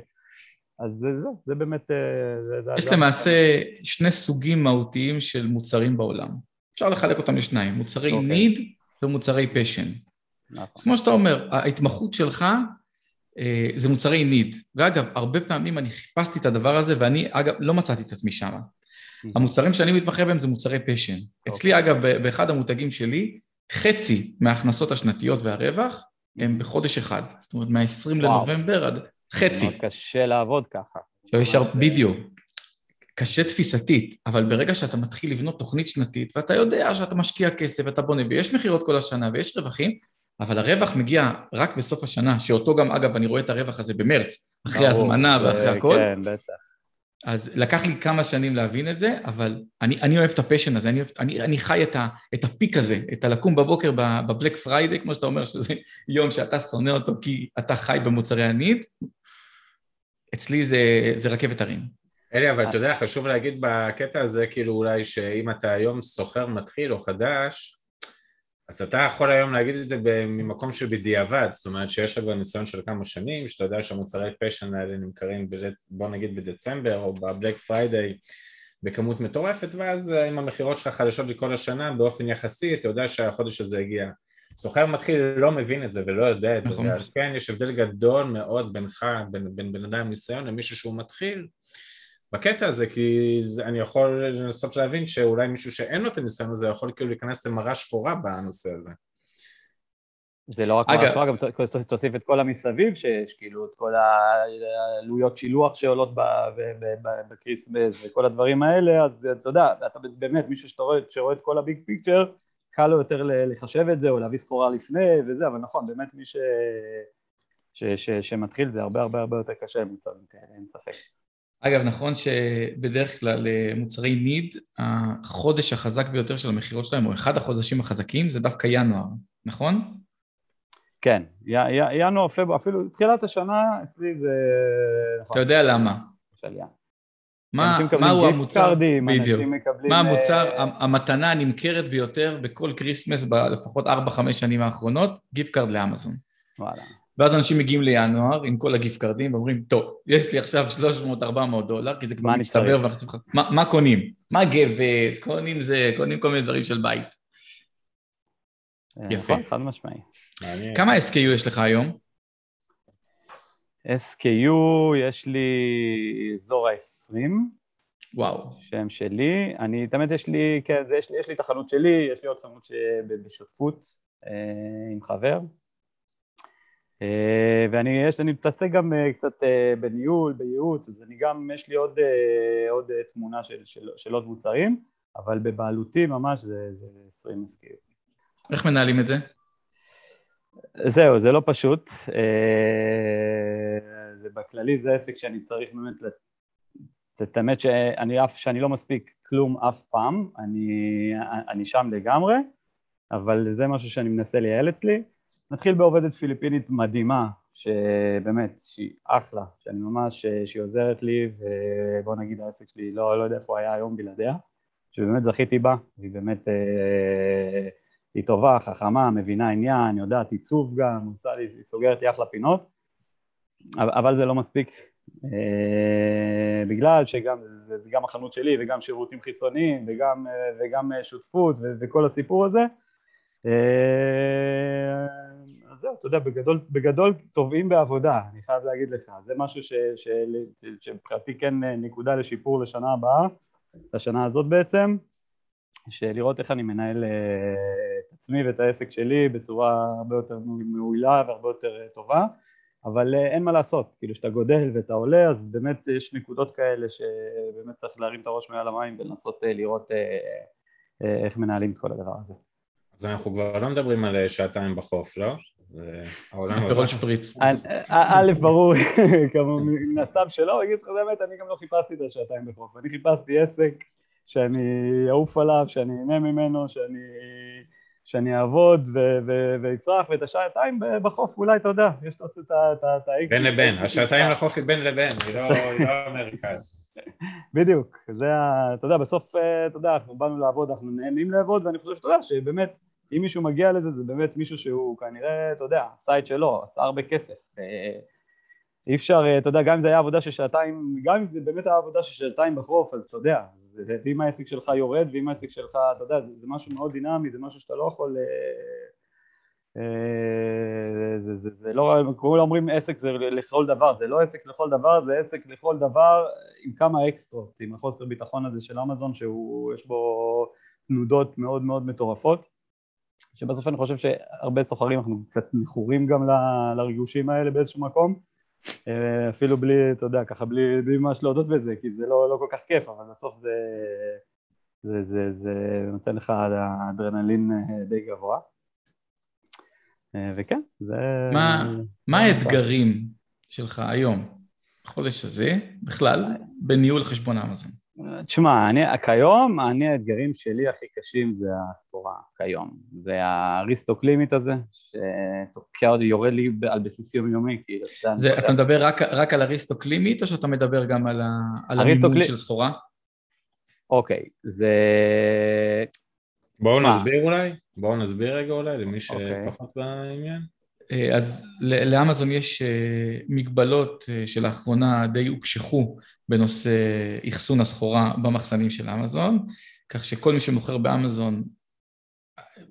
אז זה, זה, זה באמת... אה, יש למעשה שני סוגים מהותיים של מוצרים בעולם. אפשר לחלק אותם לשניים, מוצרי okay. אוקיי. need ומוצרי passion. נכון. אז כמו שאתה אומר, ההתמחות שלך אה, זה מוצרי need. ואגב, הרבה פעמים אני חיפשתי את הדבר הזה ואני, אגב, לא מצאתי את עצמי שם. המוצרים שאני מתמחה בהם זה מוצרי passion. Okay. אצלי, אוקיי. אגב, באחד המותגים שלי, חצי מההכנסות השנתיות והרווח הם בחודש אחד, זאת אומרת מה-20 לנובמבר עד חצי. קשה לעבוד ככה. יש הר... בדיוק. קשה תפיסתית, אבל ברגע שאתה מתחיל לבנות תוכנית שנתית ואתה יודע שאתה משקיע כסף ואתה בונה ויש מכירות כל השנה ויש רווחים, אבל הרווח מגיע רק בסוף השנה, שאותו גם אגב אני רואה את הרווח הזה במרץ, אחרי הזמנה ואחרי הכל. כן, בטח. אז לקח לי כמה שנים להבין את זה, אבל אני, אני אוהב את ה passion הזה, אני, אוהב, אני, אני חי את, ה, את ה peak הזה, את הלקום בבוקר ב Black Friday, כמו שאתה אומר, שזה יום שאתה שונא אותו כי אתה חי במוצרי ה need, אצלי זה, זה רכבת הרים. אלי, אבל אתה יודע, חשוב להגיד בקטע הזה, כאילו אולי שאם אתה היום סוחר מתחיל או חדש, אז אתה יכול היום להגיד את זה ממקום של בדיעבד, זאת אומרת שיש לך ניסיון של כמה שנים, שאתה יודע שהמוצרי passion האלה נמכרים בדצ... בוא נגיד בדצמבר או ב Black Friday בכמות מטורפת, ואז אם המכירות שלך חדשות לכל השנה באופן יחסי, אתה יודע שהחודש הזה הגיע. סוחר מתחיל לא מבין את זה ולא יודע את זה, נכון. כן יש הבדל גדול מאוד בינך, בין, בין בן אדם עם ניסיון למישהו שהוא מתחיל בקטע הזה, כי אני יכול לנסות להבין שאולי מישהו שאין לו את הניסיון הזה יכול כאילו להיכנס למרה שחורה בנושא הזה. זה לא רק מרה שחורה, גם תוסיף את כל המסביב שיש, כאילו את כל העלויות שילוח שעולות ב Christmas וכל הדברים האלה, אז אתה יודע, אתה באמת, מישהו שרואה את כל ה big picture, קל לו יותר לחשב את זה או להביא סחורה לפני וזה, אבל נכון, באמת מי ש... ש... ש... שמתחיל זה הרבה הרבה הרבה יותר קשה מוצרים כאלה, אין ספק. אגב, נכון שבדרך כלל אה, מוצרי ניד, החודש החזק ביותר של המכירות שלהם, או אחד החודשים החזקים, זה דווקא ינואר, נכון? כן, י, י, ינואר, פברואר, אפילו תחילת השנה, אצלי זה... נכון. אתה יודע למה. מה, מהו המוצר, בדיוק, מה המוצר, uh... המתנה הנמכרת ביותר בכל Christmas בלפחות 4-5 שנים האחרונות, gift card לאמזון. וואלה. ואז אנשים מגיעים לינואר עם כל ה gift קרדים ואומרים, טוב, יש לי עכשיו 300-400 דולר, כי זה כבר מצטבר, מה, מה קונים? מה gift? קונים זה, קונים כל מיני דברים של בית. אה, יפה. נכון, חד משמעי. כמה SKU יש לך היום? SKU, יש לי אזור ה-20. וואו. שם שלי. אני, האמת, יש לי, כן, זה, יש, לי, יש לי את החנות שלי, יש לי עוד חנות בשותפות אה, עם חבר. אה, ואני יש, אני מתעסק גם אה, קצת אה, בניהול, בייעוץ, אז אני גם, יש לי עוד, עוד תמונה של, של, של עוד מוצרים, אבל בבעלותי ממש זה, זה 20 SKU. איך מנהלים את זה? זהו, זה לא פשוט. זה בכללי זה עסק שאני צריך באמת, את האמת שאני, שאני לא מספיק כלום אף פעם, אני, אני שם לגמרי, אבל זה משהו שאני מנסה לייעל אצלי. נתחיל בעובדת פיליפינית מדהימה, שבאמת, שהיא אחלה, שאני ממש, שהיא עוזרת לי, ובוא נגיד העסק שלי לא, לא יודע איפה הוא היה היום בלעדיה, שבאמת זכיתי בה, והיא באמת... אה, היא טובה, חכמה, מבינה עניין, יודעת עיצוב גם, עושה לי, היא סוגרת לי אחלה פינות, אבל זה לא מספיק, אה, בגלל שגם זה, זה גם החנות שלי וגם שירותים חיצוניים וגם, אה, וגם שותפות ו, וכל הסיפור הזה. אה, זהו, אתה יודע, בגדול, בגדול טובעים בעבודה, אני חייב להגיד לך, זה משהו שמבחינתי כן נקודה לשיפור לשנה הבאה, לשנה הזאת בעצם, שלראות איך אני מנהל את עצמי ואת העסק שלי בצורה הרבה יותר מעולה והרבה יותר טובה, אבל אין מה לעשות, כאילו כשאתה גודל ואתה עולה אז באמת יש נקודות כאלה שבאמת צריך להרים את הראש מעל המים ולנסות לראות איך מנהלים את כל הדבר הזה. אז אנחנו כבר לא מדברים על שעתיים בחוף, לא? פירות [LAUGHS] שפריץ. א', ברור, כמו מן הסתם שלא, אגיד לך באמת, אני גם לא חיפשתי את השעתיים בחוף, אני חיפשתי עסק שאני אעוף עליו, שאני אהנה ממנו, שאני, שאני אעבוד ואצרח, ואת השעתיים בחוף אולי, אתה יודע, יש לעשות את ה... בין לבין, השעתיים לחוף היא בין לבין, היא לא, לא המרכז. [LAUGHS] בדיוק, זה ה... אתה יודע, בסוף, אה, אתה יודע, אנחנו באנו לעבוד, אנחנו נהנים לעבוד, ואני חושב שאתה יודע שבאמת, אם מישהו מגיע לזה, זה באמת מישהו שהוא כנראה, אתה יודע, עשה את שלו, עשה הרבה כסף. אה, אי אפשר, אה, אתה יודע, גם אם זה היה עבודה של שעתיים, גם אם זה באמת היה עבודה של שעתיים בחוף, אז אתה יודע, ואם העסק שלך יורד, ואם העסק שלך, אתה יודע, זה, זה משהו מאוד דינמי, זה משהו שאתה לא יכול... אה, אה, זה, זה, זה לא, כולם אומרים עסק זה לכל דבר, זה לא עסק לכל דבר, זה עסק לכל דבר עם כמה אקסטרות, עם החוסר ביטחון הזה של אמזון, שיש בו תנודות מאוד מאוד מטורפות, שבסוף אני חושב שהרבה סוחרים אנחנו קצת מכורים גם לריגושים האלה באיזשהו מקום, אה, אפילו בלי, אתה יודע, ככה בלי, בלי ממש להודות בזה, כי זה לא, לא כל כך כיף, אבל בסוף זה, זה, זה, זה נותן לך אדרנלין אה, די גבוה. אה, וכן, זה... מה, מה האתגרים שלך היום, בחודש הזה, בכלל, בניהול חשבון אמזון? תשמע, אני, כיום, אני האתגרים שלי הכי קשים זה הסחורה, כיום. זה הריסטוק לימיט הזה, שתוקע אותי, יורד לי על בסיס יומיומי, כאילו, זה, אתה מדבר רק, רק על הריסטוק לימיט, או שאתה מדבר גם על, ה, על המימון של סחורה? אוקיי, זה... בואו נסביר אולי, בואו נסביר רגע אולי למי אוקיי. שפחות בעניין. אה, אז לאמזון יש אה, מגבלות אה, שלאחרונה די הוקשחו בנושא אחסון הסחורה במחסנים של אמזון, כך שכל מי שמוכר באמזון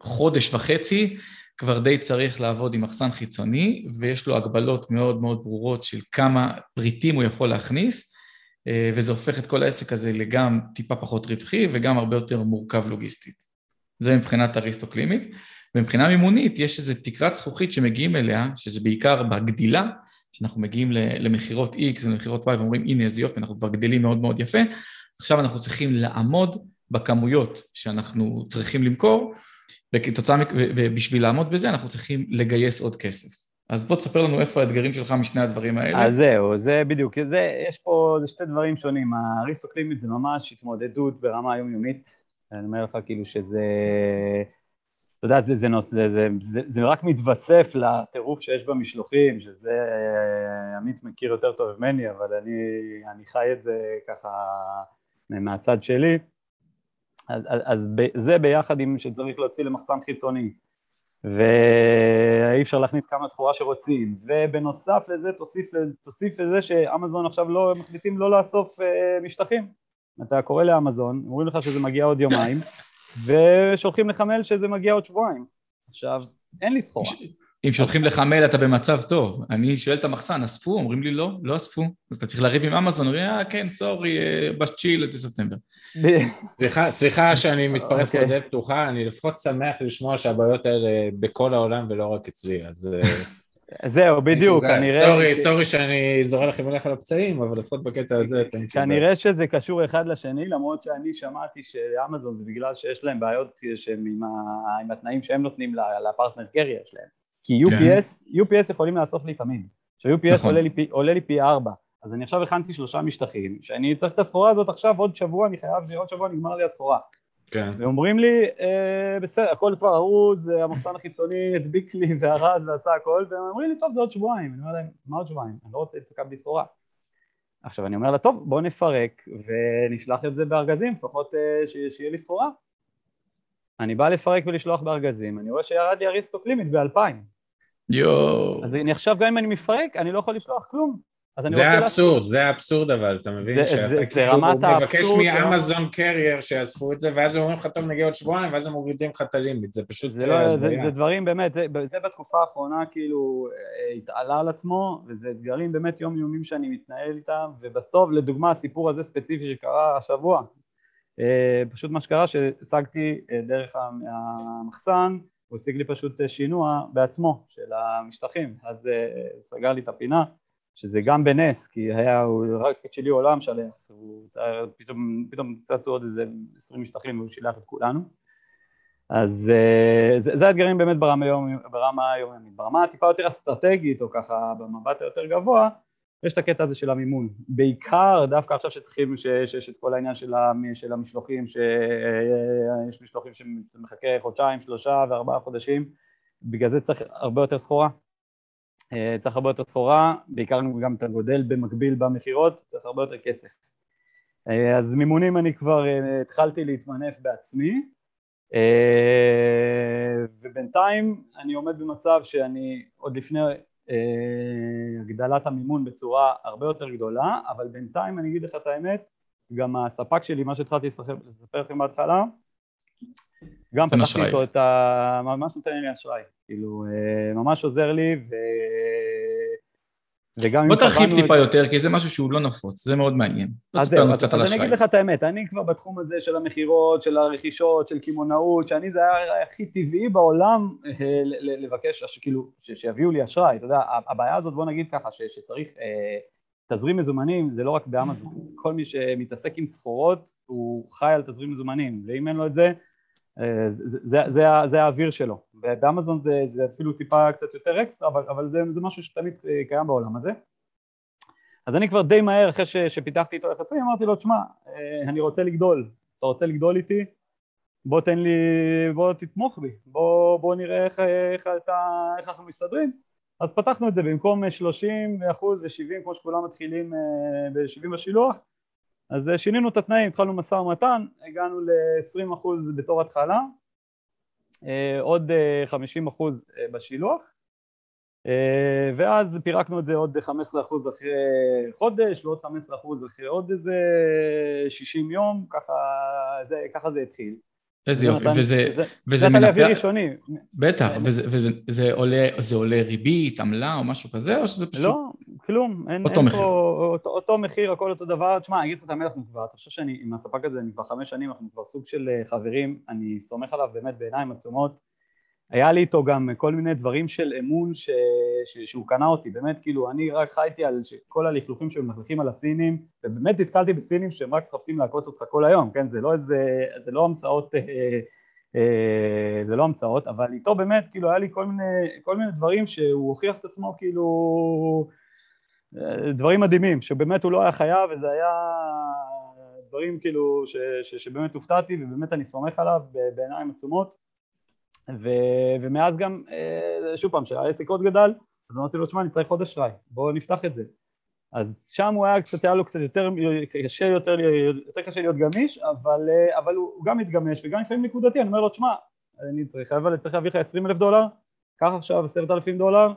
חודש וחצי כבר די צריך לעבוד עם מחסן חיצוני ויש לו הגבלות מאוד מאוד ברורות של כמה פריטים הוא יכול להכניס וזה הופך את כל העסק הזה לגם טיפה פחות רווחי וגם הרבה יותר מורכב לוגיסטית. זה מבחינת הריסטוק לימיט. ומבחינה מימונית יש איזו תקרת זכוכית שמגיעים אליה, שזה בעיקר בגדילה, שאנחנו מגיעים למכירות X ולמכירות Y ואומרים הנה איזה יופי, אנחנו כבר גדלים מאוד מאוד יפה, עכשיו אנחנו צריכים לעמוד בכמויות שאנחנו צריכים למכור, וכתוצאה, ובשביל לעמוד בזה אנחנו צריכים לגייס עוד כסף. אז בוא תספר לנו איפה האתגרים שלך משני הדברים האלה. אז זהו, זה בדיוק, זה, יש פה, זה שתי דברים שונים, האריסטוקלימית זה ממש התמודדות ברמה היומיומית, אני אומר לך כאילו שזה... אתה יודע, זה, זה, זה, זה, זה, זה רק מתווסף לטירוף שיש במשלוחים, שזה אה, עמית מכיר יותר טוב ממני, אבל אני, אני חי את זה ככה מהצד שלי. אז, אז, אז זה ביחד עם שצריך להוציא למחסן חיצוני, ואי אפשר להכניס כמה סחורה שרוצים, ובנוסף לזה תוסיף, תוסיף לזה שאמזון עכשיו לא, מחליטים לא לאסוף אה, משטחים. אתה קורא לאמזון, אומרים לך שזה מגיע עוד יומיים, ושולחים לך מייל שזה מגיע עוד שבועיים. עכשיו, אין לי סחורה. אם שולחים לך מייל אתה במצב טוב. אני שואל את המחסן, אספו? אומרים לי לא, לא אספו. אז אתה צריך לריב עם אמזון, אומרים, אה, כן, סורי, אה, בשצ'יל עד ספטמבר. סליחה, שאני מתפרץ פה אוקיי. דלת פתוחה, אני לפחות שמח לשמוע שהבעיות האלה בכל העולם ולא רק אצלי, אז... זהו, בדיוק, כנראה... סורי, סורי שאני זורע לכם הולך על הפצעים, אבל לפחות בקטע הזה אתם... כנראה שזה קשור אחד לשני, למרות שאני שמעתי שאמזון זה בגלל שיש להם בעיות עם התנאים שהם נותנים לפרטנר קרייר שלהם. כי UPS, UPS יכולים לאסוף. ש-UPS נכון. עולה, לי, עולה לי פי ארבע. אז אני עכשיו הכנתי שלושה משטחים, שאני צריך את הסחורה הזאת עכשיו עוד שבוע, אני חייב שעוד שבוע נגמר לי הסחורה. כן. ואומרים לי, אה, בסדר, הכל כבר ארוז, המחסן החיצוני הדביק לי וארז ועשה הכל, והם אומרים לי, טוב, זה עוד שבועיים. אני אומר להם, מה עוד שבועיים? אני לא רוצה להתפקע בלי סחורה. עכשיו אני אומר לה, טוב, בוא נפרק ונשלח את זה בארגזים, לפחות אה, שיהיה לי סחורה. אני בא לפרק ולשלוח בארגזים, אני רואה שירד לי הריסטוק לימיט באלפיים. יואו. אז אני עכשיו, גם אם אני מפרק, אני לא יכול לשלוח כלום. זה האבסורד, זה האבסורד אבל, אתה מבין? זה, שאתה כאילו מבקש מאמזון קרייר שיאספו את זה, ואז הם אומרים לך, טוב, נגיע עוד שבועיים, ואז הם מורידים לך את הלימיט, זה פשוט... זה, לא, זה, זה דברים באמת, זה, בתקופה האחרונה כאילו אה, התעלה על עצמו, וזה אתגרים באמת יומיומיים שאני מתנהל איתם, ובסוף, לדוגמה, הסיפור הזה ספציפי שקרה השבוע, אה, פשוט מה שקרה, שהשגתי אה, דרך המחסן, הוא השיג לי פשוט שינוע בעצמו של המשטחים, אז סגר לי את הפינה שזה גם בנס, כי היה, רק את שלי עולם הוא פתאום, פתאום צצו עוד איזה עשרים משטחים והוא שילח את כולנו. אז אה, זה, זה האתגרים באמת ברמה היומיומית, ברמה הטיפה יותר אסטרטגית, או ככה במבט היותר גבוה, יש את הקטע הזה של המימון. בעיקר דווקא עכשיו שצריכים, שיש את כל העניין של, של המשלוחים, שיש אה, משלוחים שמחכה חודשיים, שלושה וארבעה חודשים, בגלל זה צריך הרבה יותר סחורה. אה, צריך הרבה יותר סחורה, בעיקר גם אתה גודל במקביל במכירות, צריך הרבה יותר כסף. אה, אז מימונים אני כבר אה, התחלתי להתמנף בעצמי, ובינתיים אני עומד במצב שאני עוד לפני הגדלת המימון בצורה הרבה יותר גדולה, אבל בינתיים אני אגיד לך את האמת, גם הספק שלי, מה שהתחלתי לספר לכם בהתחלה, גם פתחתי איתו את ה... ממש נותן לי אשראי, כאילו, אה, ממש עוזר לי ו... וגם בוא תרחיב טיפה את... יותר, כי זה משהו שהוא לא נפוץ, זה מאוד מעניין. אז זהו, אז, אז אני אגיד לך את האמת, אני כבר בתחום הזה של המכירות, של הרכישות, של קמעונאות, שאני זה היה הכי טבעי בעולם אה, לבקש, כאילו, שיביאו לי אשראי, אתה יודע, הבעיה הזאת, בוא נגיד ככה, שצריך אה, תזרים מזומנים, זה לא רק באמזון, כל מי שמתעסק עם סחורות, הוא חי על תזרים מזומנים, ואם אין לו את זה, זה, זה, זה, זה האוויר שלו, ובאמזון זה, זה אפילו טיפה קצת יותר אקסטרה, אבל, אבל זה, זה משהו שתמיד אה, קיים בעולם הזה. אז אני כבר די מהר, אחרי ש, שפיתחתי איתו יחסים, אמרתי לו, תשמע, אה, אני רוצה לגדול, אתה רוצה לגדול איתי? בוא תן לי, בוא תתמוך בי, בוא, בוא נראה איך, איך, אתה, איך אנחנו מסתדרים. אז פתחנו את זה במקום 30 אחוז ו-70 כמו שכולם מתחילים ב-70 בשילוח, אז אה, שינינו את התנאים, התחלנו משא ומתן, הגענו ל-20% בתור התחלה, אה, עוד 50% אה, בשילוח, ואז פירקנו את זה עוד 15% אחרי חודש ועוד 15% אחרי עוד איזה 60 יום, ככה זה, ככה זה התחיל. איזה יופי, וזה, זה, וזה מנפח... להביא ראשוני. בטח, וזה, וזה זה עולה, זה עולה ריבית, עמלה או משהו כזה, או שזה פשוט... לא, כלום, אין, אותו אין מחיר. פה, אותו, אותו מחיר, הכל אותו דבר. תשמע, אני אגיד לך את האמת, אנחנו כבר, אתה חושב שאני, עם הספק הזה, אני כבר חמש שנים, אנחנו כבר סוג של אה, חברים, אני סומך עליו באמת בעיניים עצומות. היה לי איתו גם כל מיני דברים של אמון ש... ש... שהוא קנה אותי, באמת כאילו אני רק חייתי על כל הלכלוכים שמלכלכים על הסינים ובאמת נתקלתי בסינים שהם רק מחפשים לעקוץ אותך כל היום, כן, זה לא איזה, זה לא המצאות, אה, אה, זה לא המצאות, אבל איתו באמת כאילו היה לי כל מיני, כל מיני דברים שהוא הוכיח את עצמו כאילו אה, דברים מדהימים, שבאמת הוא לא היה חייב וזה היה דברים כאילו ש... ש... שבאמת הופתעתי ובאמת אני סומך עליו בעיניים עצומות ו, ומאז גם, אה, שוב פעם, כשהעסק עוד גדל, אז אמרתי לו, תשמע, אני צריך עוד אשראי, בואו נפתח את זה. אז שם הוא היה קצת, היה לו קצת יותר קשה, יותר, יותר קשה להיות גמיש, אבל, אה, אבל הוא גם מתגמש, וגם לפעמים נקודתי, אני אומר לו, תשמע, אני צריך, אבל צריך להביא לך 20 אלף דולר, קח עכשיו 10,000 דולר,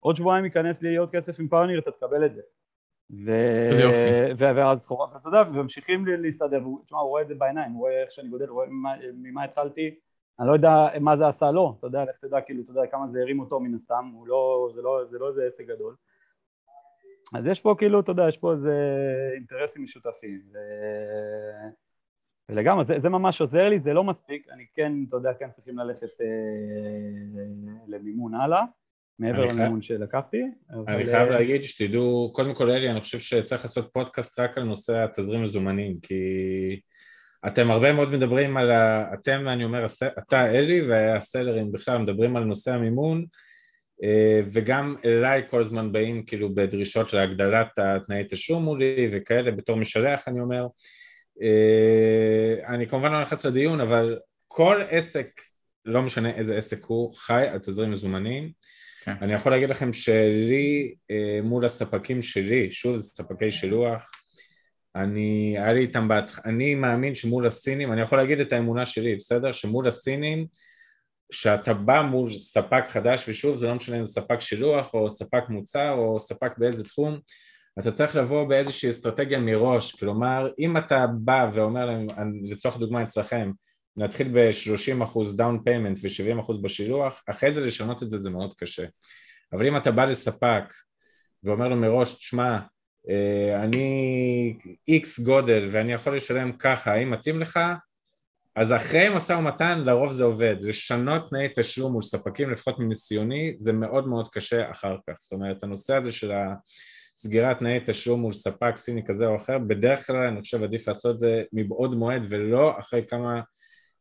עוד שבועיים ייכנס לי עוד כסף עם פאוניר, אתה תקבל את זה. ו... ואז סחורה, ואתה יודע, וממשיכים להסתדר, תשמע, הוא רואה את זה בעיניים, הוא רואה איך שאני גודל, הוא רואה ממה, ממה התחלתי, אני לא יודע מה זה עשה לו, אתה יודע, לך תדע, כאילו, אתה יודע כמה זה הרים אותו מן הסתם, הוא לא, זה לא, זה לא איזה עסק גדול. אז יש פה כאילו, אתה יודע, יש פה איזה אינטרסים משותפים. ו... ולגמרי, זה, זה ממש עוזר לי, זה לא מספיק, אני כן, אתה יודע, כן צריכים ללכת אה, למימון הלאה, מעבר למימון חי... שלקחתי. אני חייב אה, להגיד שתדעו, קודם כל אלי, אני חושב שצריך לעשות פודקאסט רק על נושא התזרים מזומנים, כי אתם הרבה מאוד מדברים על ה... אתם, אני אומר, אתה אלי והסלרים בכלל מדברים על נושא המימון, אה, וגם אליי כל הזמן באים כאילו בדרישות להגדלת התנאי תשלום מולי וכאלה, בתור משלח אני אומר. אה, אני כמובן לא נכנס לדיון, אבל כל עסק, לא משנה איזה עסק הוא, חי על תזרים מזומנים. כן. אני יכול להגיד לכם שלי, אה, מול הספקים שלי, שוב זה ספקי שילוח, אני, היה לי איתם, בת... אני מאמין שמול הסינים, אני יכול להגיד את האמונה שלי, בסדר? שמול הסינים, שאתה בא מול ספק חדש, ושוב זה לא משנה אם זה ספק שילוח או ספק מוצר או ספק באיזה תחום, אתה צריך לבוא באיזושהי אסטרטגיה מראש, כלומר אם אתה בא ואומר להם, לצורך דוגמה אצלכם, נתחיל ב-30% down payment ו-70% בשילוח, אחרי זה לשנות את זה זה מאוד קשה. אבל אם אתה בא לספק ואומר לו מראש, תשמע, אני איקס גודל ואני יכול לשלם ככה, האם מתאים לך? אז אחרי משא ומתן לרוב זה עובד, לשנות תנאי תשלום מול ספקים לפחות מניסיוני זה מאוד מאוד קשה אחר כך, זאת אומרת הנושא הזה של הסגירת תנאי תשלום מול ספק סיני כזה או אחר, בדרך כלל אני חושב עדיף לעשות את זה מבעוד מועד ולא אחרי כמה,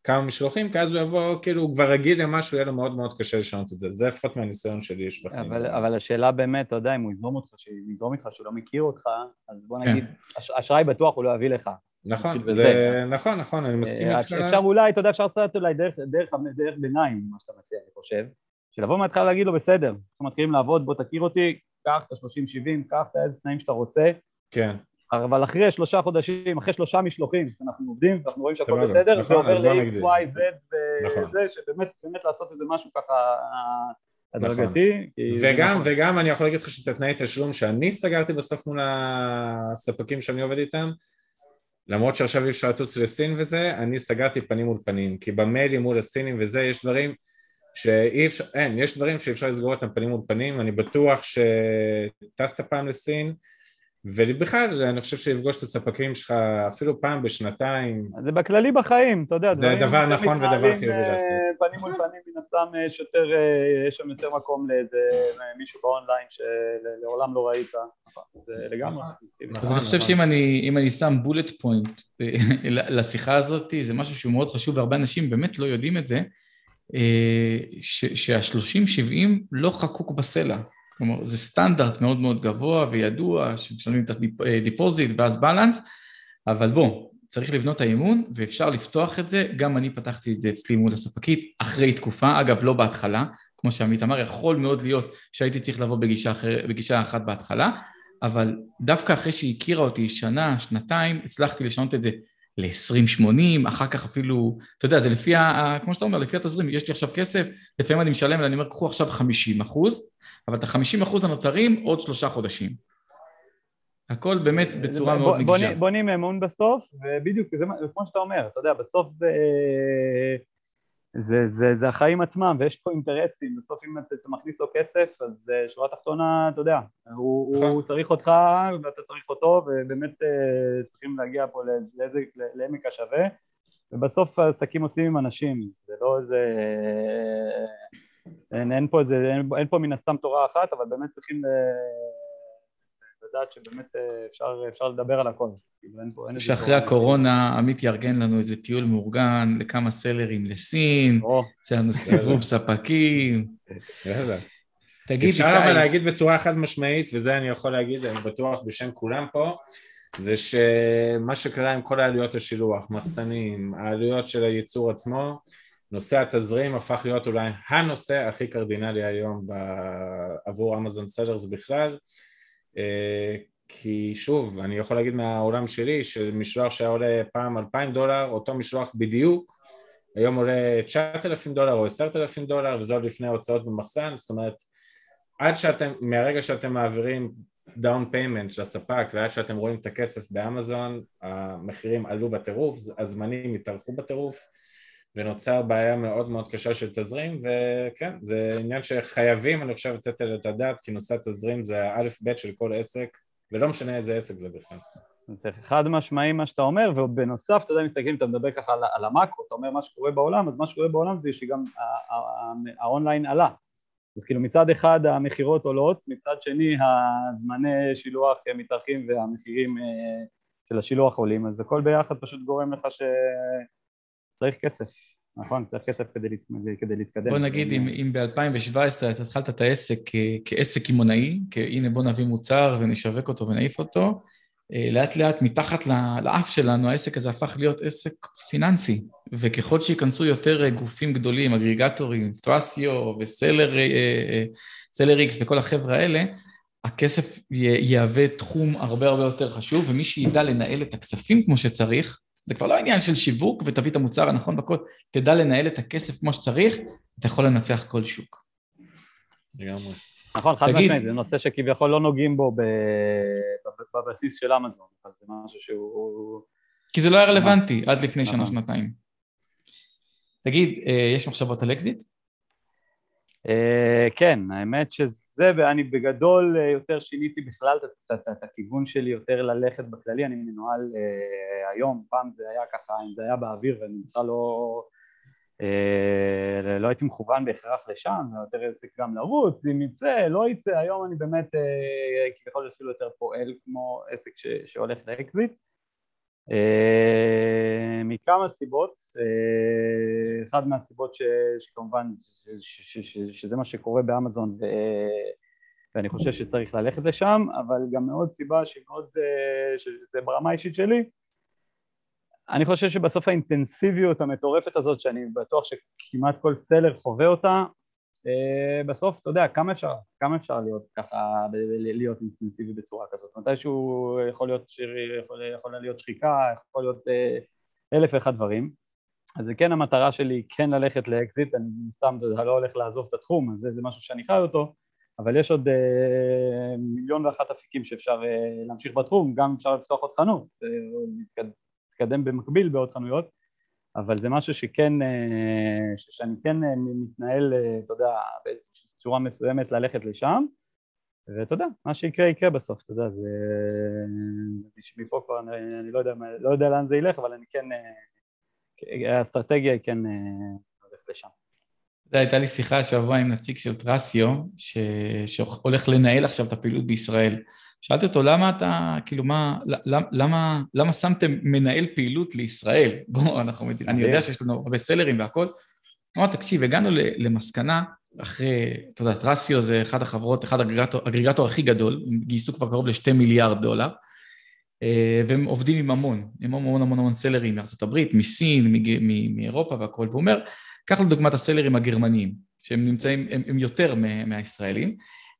כמה משלוחים, כי אז הוא יבוא, כאילו הוא כבר רגיל למשהו, יהיה לו מאוד מאוד קשה לשנות את זה, זה לפחות מהניסיון שלי יש בחיים. אבל, אבל השאלה באמת, אתה יודע, אם הוא יזרום אותך, שיזרום איתך, שהוא לא מכיר אותך, אז בוא נגיד, כן. אשראי בטוח הוא לא יביא לך. נכון, זה נכון, נכון, אני מסכים אה, איתך. אפשר אולי, אתה יודע, אפשר לעשות אולי דרך, דרך, דרך ביניים, מה שאתה מציע, אני חושב, שלבוא מההתחלה להגיד לו, בסדר, אנחנו מתחילים לעבוד, בוא תכיר אותי, קח את ה-30-70, קח את איזה תנאים שאתה רוצה. כן. אבל אחרי שלושה חודשים, אחרי שלושה משלוחים, שאנחנו עובדים, ואנחנו רואים שהכל בסדר, נכון, זה עובר ל-X, Y, Z, וזה, נכון. שבאמת, באמת לעשות איזה משהו ככה הדרגתי. נכון. וגם, נכון. וגם אני יכול להגיד לך שאת התנאי תשלום שאני סגרתי בסוף מול הספקים שאני עובד איתם, למרות שעכשיו אי אפשר לטוס לסין וזה, אני סגרתי פנים מול פנים, כי במיילים מול הסינים וזה יש דברים שאי אפשר, אין, יש דברים שאי אפשר לסגור אותם פנים מול פנים, אני בטוח שטסת פעם לסין, ובכלל, אני חושב שיפגוש את הספקים שלך אפילו פעם בשנתיים. זה בכללי בחיים, אתה יודע. זה דבר נכון ודבר חיובי אה, לעשות. פנים מול פנים, מן הסתם יש יותר, אה, יש שם יותר מקום לאיזה מישהו באונליין שלעולם לא ראית. זה לגמרי. אז אני חושב שאם אני שם bullet point אה, [LAUGHS] לשיחה הזאת, זה משהו שהוא מאוד חשוב, והרבה אנשים באמת לא יודעים את זה, שה-30-70 לא חקוק בסלע. כלומר, זה סטנדרט מאוד מאוד גבוה וידוע, שמשלמים את ה deposit ואז balance, אבל בוא, צריך לבנות את האמון ואפשר לפתוח את זה, גם אני פתחתי את זה אצלי מול הספקית אחרי תקופה, אגב לא בהתחלה, כמו שעמית אמר, יכול מאוד להיות שהייתי צריך לבוא בגישה, אחר, בגישה אחת בהתחלה, אבל דווקא אחרי שהיא הכירה אותי שנה, שנתיים, הצלחתי לשנות את זה ל-20-80, אחר כך אפילו, אתה יודע, זה לפי, ה, כמו שאתה אומר, לפי התזרים, יש לי עכשיו כסף, לפעמים אני משלם ואני אומר, קחו עכשיו 50 אחוז, אבל את ה-50 אחוז הנותרים עוד שלושה חודשים. הכל באמת בצורה מאוד נגישה. בונים אמון בסוף, ובדיוק, זה כמו שאתה אומר, אתה יודע, בסוף זה... זה, זה, זה החיים עצמם, ויש פה אינטרסים, בסוף אם אתה, אתה מכניס לו כסף, אז אה, שורה תחתונה, אתה יודע, הוא, הוא נכון. צריך אותך ואתה צריך אותו, ובאמת אה, צריכים להגיע פה לאיזה, לעמק השווה, ובסוף העסקים עושים עם אנשים, זה לא איזה... אין, אין פה איזה, אין, אין פה מן הסתם תורה אחת, אבל באמת צריכים לדעת שבאמת אה, אפשר, אפשר לדבר על הכל. כאילו, שאחרי הקורונה עמית יארגן לנו איזה טיול מאורגן לכמה סלרים לסין, יצא לנו סיבוב ספקים. תגיד, אפשר אבל להגיד בצורה חד משמעית, וזה אני יכול להגיד, אני בטוח בשם כולם פה, זה שמה שקרה עם כל העלויות השילוח, מחסנים, העלויות של הייצור עצמו, נושא התזרים הפך להיות אולי הנושא הכי קרדינלי היום עבור אמזון סלרס בכלל. אה, כי שוב, אני יכול להגיד מהעולם שלי שמשלוח שהיה עולה פעם 2,000 דולר, אותו משלוח בדיוק היום עולה 9,000 דולר או 10,000 דולר וזה עוד לפני הוצאות במחסן, זאת אומרת עד שאתם, מהרגע שאתם מעבירים down payment לספק ועד שאתם רואים את הכסף באמזון המחירים עלו בטירוף, הזמנים התארכו בטירוף ונוצר בעיה מאוד מאוד קשה של תזרים, וכן, זה עניין שחייבים, אני חושב, לתת את הדעת, כי נושא התזרים זה האלף בית של כל עסק, ולא משנה איזה עסק זה בכלל. זה חד משמעי מה שאתה אומר, ובנוסף, אתה יודע, מסתכלים, אתה מדבר ככה על, על המאקרו, אתה אומר מה שקורה בעולם, אז מה שקורה בעולם זה שגם האונליין עלה. אז כאילו מצד אחד המכירות עולות, מצד שני הזמני שילוח מתארחים והמחירים אה, של השילוח עולים, אז הכל ביחד פשוט גורם לך שצריך כסף, נכון? צריך כסף כדי, כדי להתקדם. בוא נגיד, אם, אם ב-2017 אתה התחלת את העסק כעסק קמעונאי, הנה בוא נביא מוצר ונשווק אותו ונעיף אותו, אה, לאט לאט מתחת לאף שלנו העסק הזה הפך להיות עסק פיננסי, וככל שייכנסו יותר אה, גופים גדולים, אגריגטורים, טרסיו וסלר איקס וכל החבר'ה האלה, הכסף יהווה תחום הרבה הרבה יותר חשוב, ומי שידע לנהל את הכספים כמו שצריך, זה כבר לא עניין של שיווק ותביא את המוצר הנכון בכל, תדע לנהל את הכסף כמו שצריך, אתה יכול לנצח כל שוק. לגמרי. נכון, חד משמעית, זה נושא שכביכול לא נוגעים בו בבסיס של אמזון, אבל זה משהו שהוא... כי זה לא היה רלוונטי עד לפני נכון. שנה-שנתיים. תגיד, אה, יש מחשבות על אקזיט? אה, כן, האמת שזה, ואני בגדול אה, יותר שיניתי בכלל את הכיוון שלי יותר ללכת בכללי, אני מנוהל היום, פעם זה היה ככה, אם זה היה באוויר ואני בכלל לא... אה, לא הייתי מכוון בהכרח לשם, יותר עסק גם לרוץ, אם יצא, לא יצא, היום אני באמת אה, כביכול אפילו יותר פועל כמו עסק ש, שהולך לאקזיט. אה, מכמה סיבות, אחד מהסיבות ש, שכמובן שזה מה שקורה באמזון ו, ואני חושב שצריך ללכת לשם, אבל גם מאוד סיבה שהיא מאוד, שזה ברמה האישית שלי, אני חושב שבסוף האינטנסיביות המטורפת הזאת, שאני בטוח שכמעט כל סלר חווה אותה, אה, בסוף, אתה יודע, כמה אפשר, כמה אפשר להיות ככה, להיות אינטנסיבי בצורה כזאת? מתישהו יכול להיות שיר, יכול, יכול להיות שחיקה, יכול להיות אה, אלף ואחד דברים. אז זה כן המטרה שלי, כן ללכת לאקזיט, אני סתם, אתה יודע, לא הולך לעזוב את התחום, אז זה, זה משהו שאני חי אותו, אבל יש עוד אה, מיליון ואחת אפיקים שאפשר אה, להמשיך בתחום, גם אפשר לפתוח עוד חנות, אה, להתקדם במקביל בעוד חנויות, אבל זה משהו שכן, אה, שאני כן אה, מתנהל, אה, אתה יודע, באיזושהי צורה מסוימת ללכת לשם, ואתה יודע, מה שיקרה יקרה בסוף, אתה יודע, זה... מפה כבר אני, אני לא, יודע, לא יודע לאן זה ילך, אבל אני כן, האסטרטגיה היא כן הולכת לשם. אתה יודע, הייתה לי שיחה השבוע עם נציג של טרסיו, ש... שהולך לנהל עכשיו את הפעילות בישראל. שאלתי אותו, למה אתה, כאילו, מה, למה, למה שמתם מנהל פעילות לישראל? [LAUGHS] בואו, אנחנו, אני יודע שיש לנו הרבה סלרים והכל. הוא אמר, תקשיב, הגענו למסקנה, אחרי, אתה יודע, טרסיו זה אחת החברות, אחד האגריגטור הכי גדול, הם גייסו כבר קרוב לשתי מיליארד דולר, אה, והם עובדים עם המון, עם המון המון המון סלרים מארצות הברית, מסין, מאירופה והכל, והוא אומר, קח לדוגמת הסלרים הגרמניים, שהם נמצאים, הם, הם יותר מהישראלים,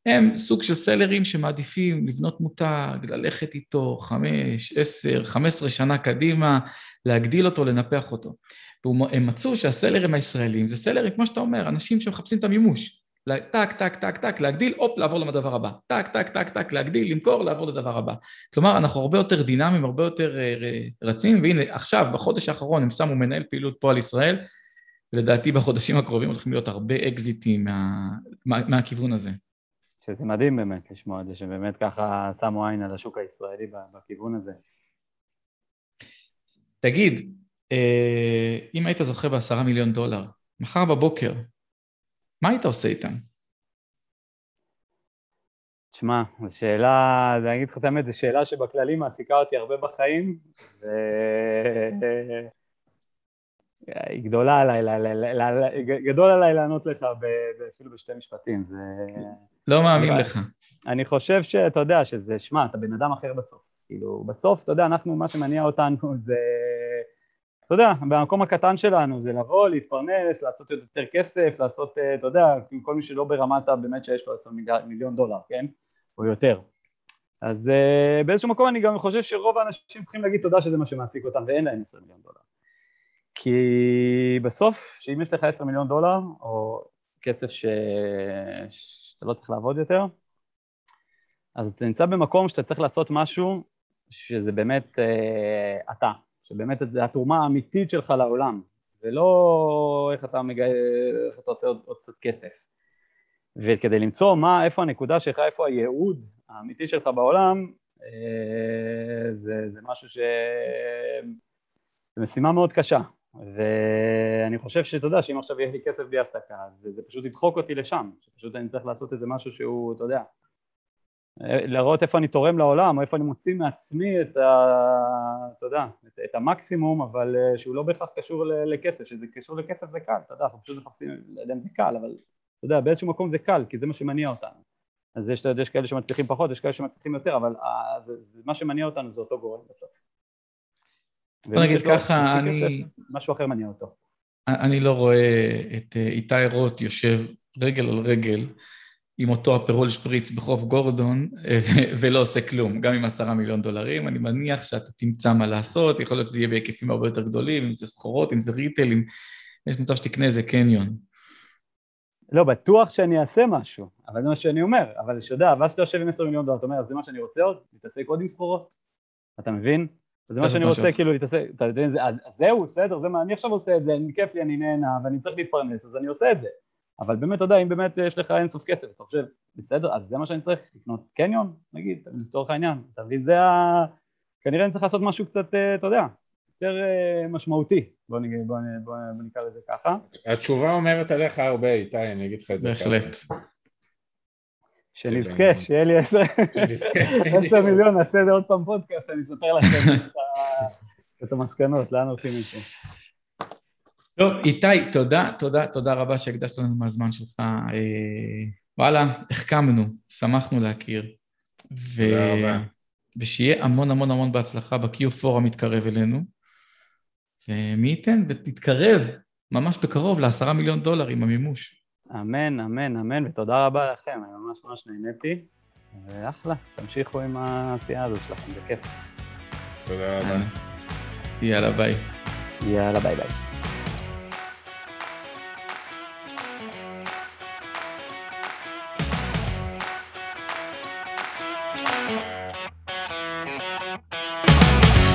הם סוג של sellers שמעדיפים לבנות מותג, ללכת איתו חמש, עשר, חמש עשרה שנה קדימה, להגדיל אותו, לנפח אותו. והם מצאו שה sellers הישראלים זה sellers, כמו שאתה אומר, אנשים שמחפשים את המימוש. טק, טק, טק, טק, להגדיל, הופ, לעבור לדבר הבא. טק, טק, טק, טק, להגדיל, למכור, לעבור לדבר הבא. כלומר, אנחנו הרבה יותר דינמיים, הרבה יותר אה, רצים, והנה, עכשיו, בחודש האחרון, הם שמו מנהל פעילות פה על ישראל, ולדעתי בחודשים הקרובים הולכים להיות הרבה אקזיטים מה, מה, מהכיוון הזה. שזה מדהים באמת לשמוע את זה, שבאמת ככה שמו עין על השוק הישראלי בכיוון הזה. תגיד, אה, אם היית זוכה בעשרה מיליון דולר, מחר בבוקר, מה היית עושה איתם? תשמע, זו שאלה, אני אגיד לך את האמת, זו שאלה שבכללי מעסיקה אותי הרבה בחיים, ו... היא גדולה עליי, גדול עליי לענות לך אפילו בשתי משפטים, זה... לא מאמין לך. אני חושב שאתה יודע שזה, שמע, אתה בן אדם אחר בסוף. כאילו, בסוף, אתה יודע, אנחנו, מה שמניע אותנו זה, אתה יודע, במקום הקטן שלנו זה לבוא, להתפרנס, לעשות יותר כסף, לעשות, אה, אתה יודע, כל מי שלא ברמת באמת שיש לו עשר מיליון דולר, כן? או יותר. אז uh, באיזשהו מקום אני גם חושב שרוב האנשים צריכים להגיד תודה שזה מה שמעסיק אותם ואין להם עשר מיליון דולר. כי בסוף, שאם יש לך עשר מיליון דולר, או כסף ש... שאתה לא צריך לעבוד יותר, אז אתה נמצא במקום שאתה צריך לעשות משהו שזה באמת אה, אתה, שבאמת זה התרומה האמיתית שלך לעולם. ולא איך אתה, מגע... איך אתה עושה עוד, עוד קצת כסף. וכדי למצוא מה, איפה הנקודה שלך, איפה הייעוד האמיתי שלך בעולם, אה, זה, זה משהו ש... זו משימה מאוד קשה, ואני חושב שאתה יודע שאם עכשיו יהיה לי כסף בלי הפסקה, אז זה פשוט ידחוק אותי לשם, שפשוט אני צריך לעשות איזה משהו שהוא, אתה יודע, לראות איפה אני תורם לעולם, או איפה אני מוציא מעצמי את ה... אתה יודע, את, את המקסימום, אבל אה, שהוא לא בהכרח קשור לכסף, שזה קשור לכסף זה קל, אתה יודע, אנחנו פשוט מחפשים, לא יודע אם זה קל, אבל אתה יודע, באיזשהו מקום זה קל, כי זה מה שמניע אותנו. אז יש, יש כאלה שמצליחים פחות, יש כאלה שמצליחים יותר, אבל אה, זה, זה, מה שמניע אותנו זה אותו גורם בסוף. בוא נגיד ככה, אני... כסף, משהו אחר מניע אותו. אני לא רואה את אה, איתי רוט יושב רגל על רגל עם אותו אפרול שפריץ בחוף גורדון [LAUGHS] ולא עושה כלום, גם עם עשרה מיליון דולרים, אני מניח שאתה תמצא מה לעשות, יכול להיות שזה יהיה בהיקפים הרבה יותר גדולים, אם זה סחורות, אם זה ריטל, אם יש מצב שתקנה איזה קניון. לא, בטוח שאני אעשה משהו, אבל זה מה שאני אומר, אבל שאתה ואז שאתה יושב עם עשר מיליון דולר, אתה אומר, זה מה שאני רוצה עוד? להתעסק עוד עם סחורות? אתה מבין? זה מה שאני רוצה כאילו להתעסק, אתה יודע, אז זהו, בסדר, זה מה, אני עכשיו עושה את זה, אני כיף לי, אני נהנה, ואני צריך להתפרנס, אז אני עושה את זה. אבל באמת, אתה יודע, אם באמת יש לך אינסוף כסף, אתה חושב, בסדר, אז זה מה שאני צריך, לקנות קניון, נגיד, לצורך העניין, אתה מבין, זה ה... כנראה אני צריך לעשות משהו קצת, אה, אתה יודע, יותר אה, משמעותי, בוא, נגיד, בוא, בוא, בוא נקרא לזה ככה. התשובה אומרת עליך הרבה, איתי, אני אגיד לך את זה בהחלט. שנזכה, שיהיה לי [LAUGHS] עשר מיליון, נעשה את זה עוד פעם פודקאסט, אני אספר לכם את המסקנות, לאן הולכים מפה. טוב, איתי, תודה, תודה, תודה רבה שהקדשת לנו מהזמן שלך. אה, וואלה, החכמנו, שמחנו להכיר. ו... תודה רבה. ושיהיה המון המון המון בהצלחה ב-Q4 המתקרב אלינו. ומי ייתן ותתקרב ממש בקרוב לעשרה מיליון דולר עם המימוש. אמן, אמן, אמן, ותודה רבה לכם, אני ממש ממש נהניתי. ואחלה, תמשיכו עם העשייה הזאת שלכם, זה כיף. תודה רבה. יאללה ביי. יאללה ביי ביי.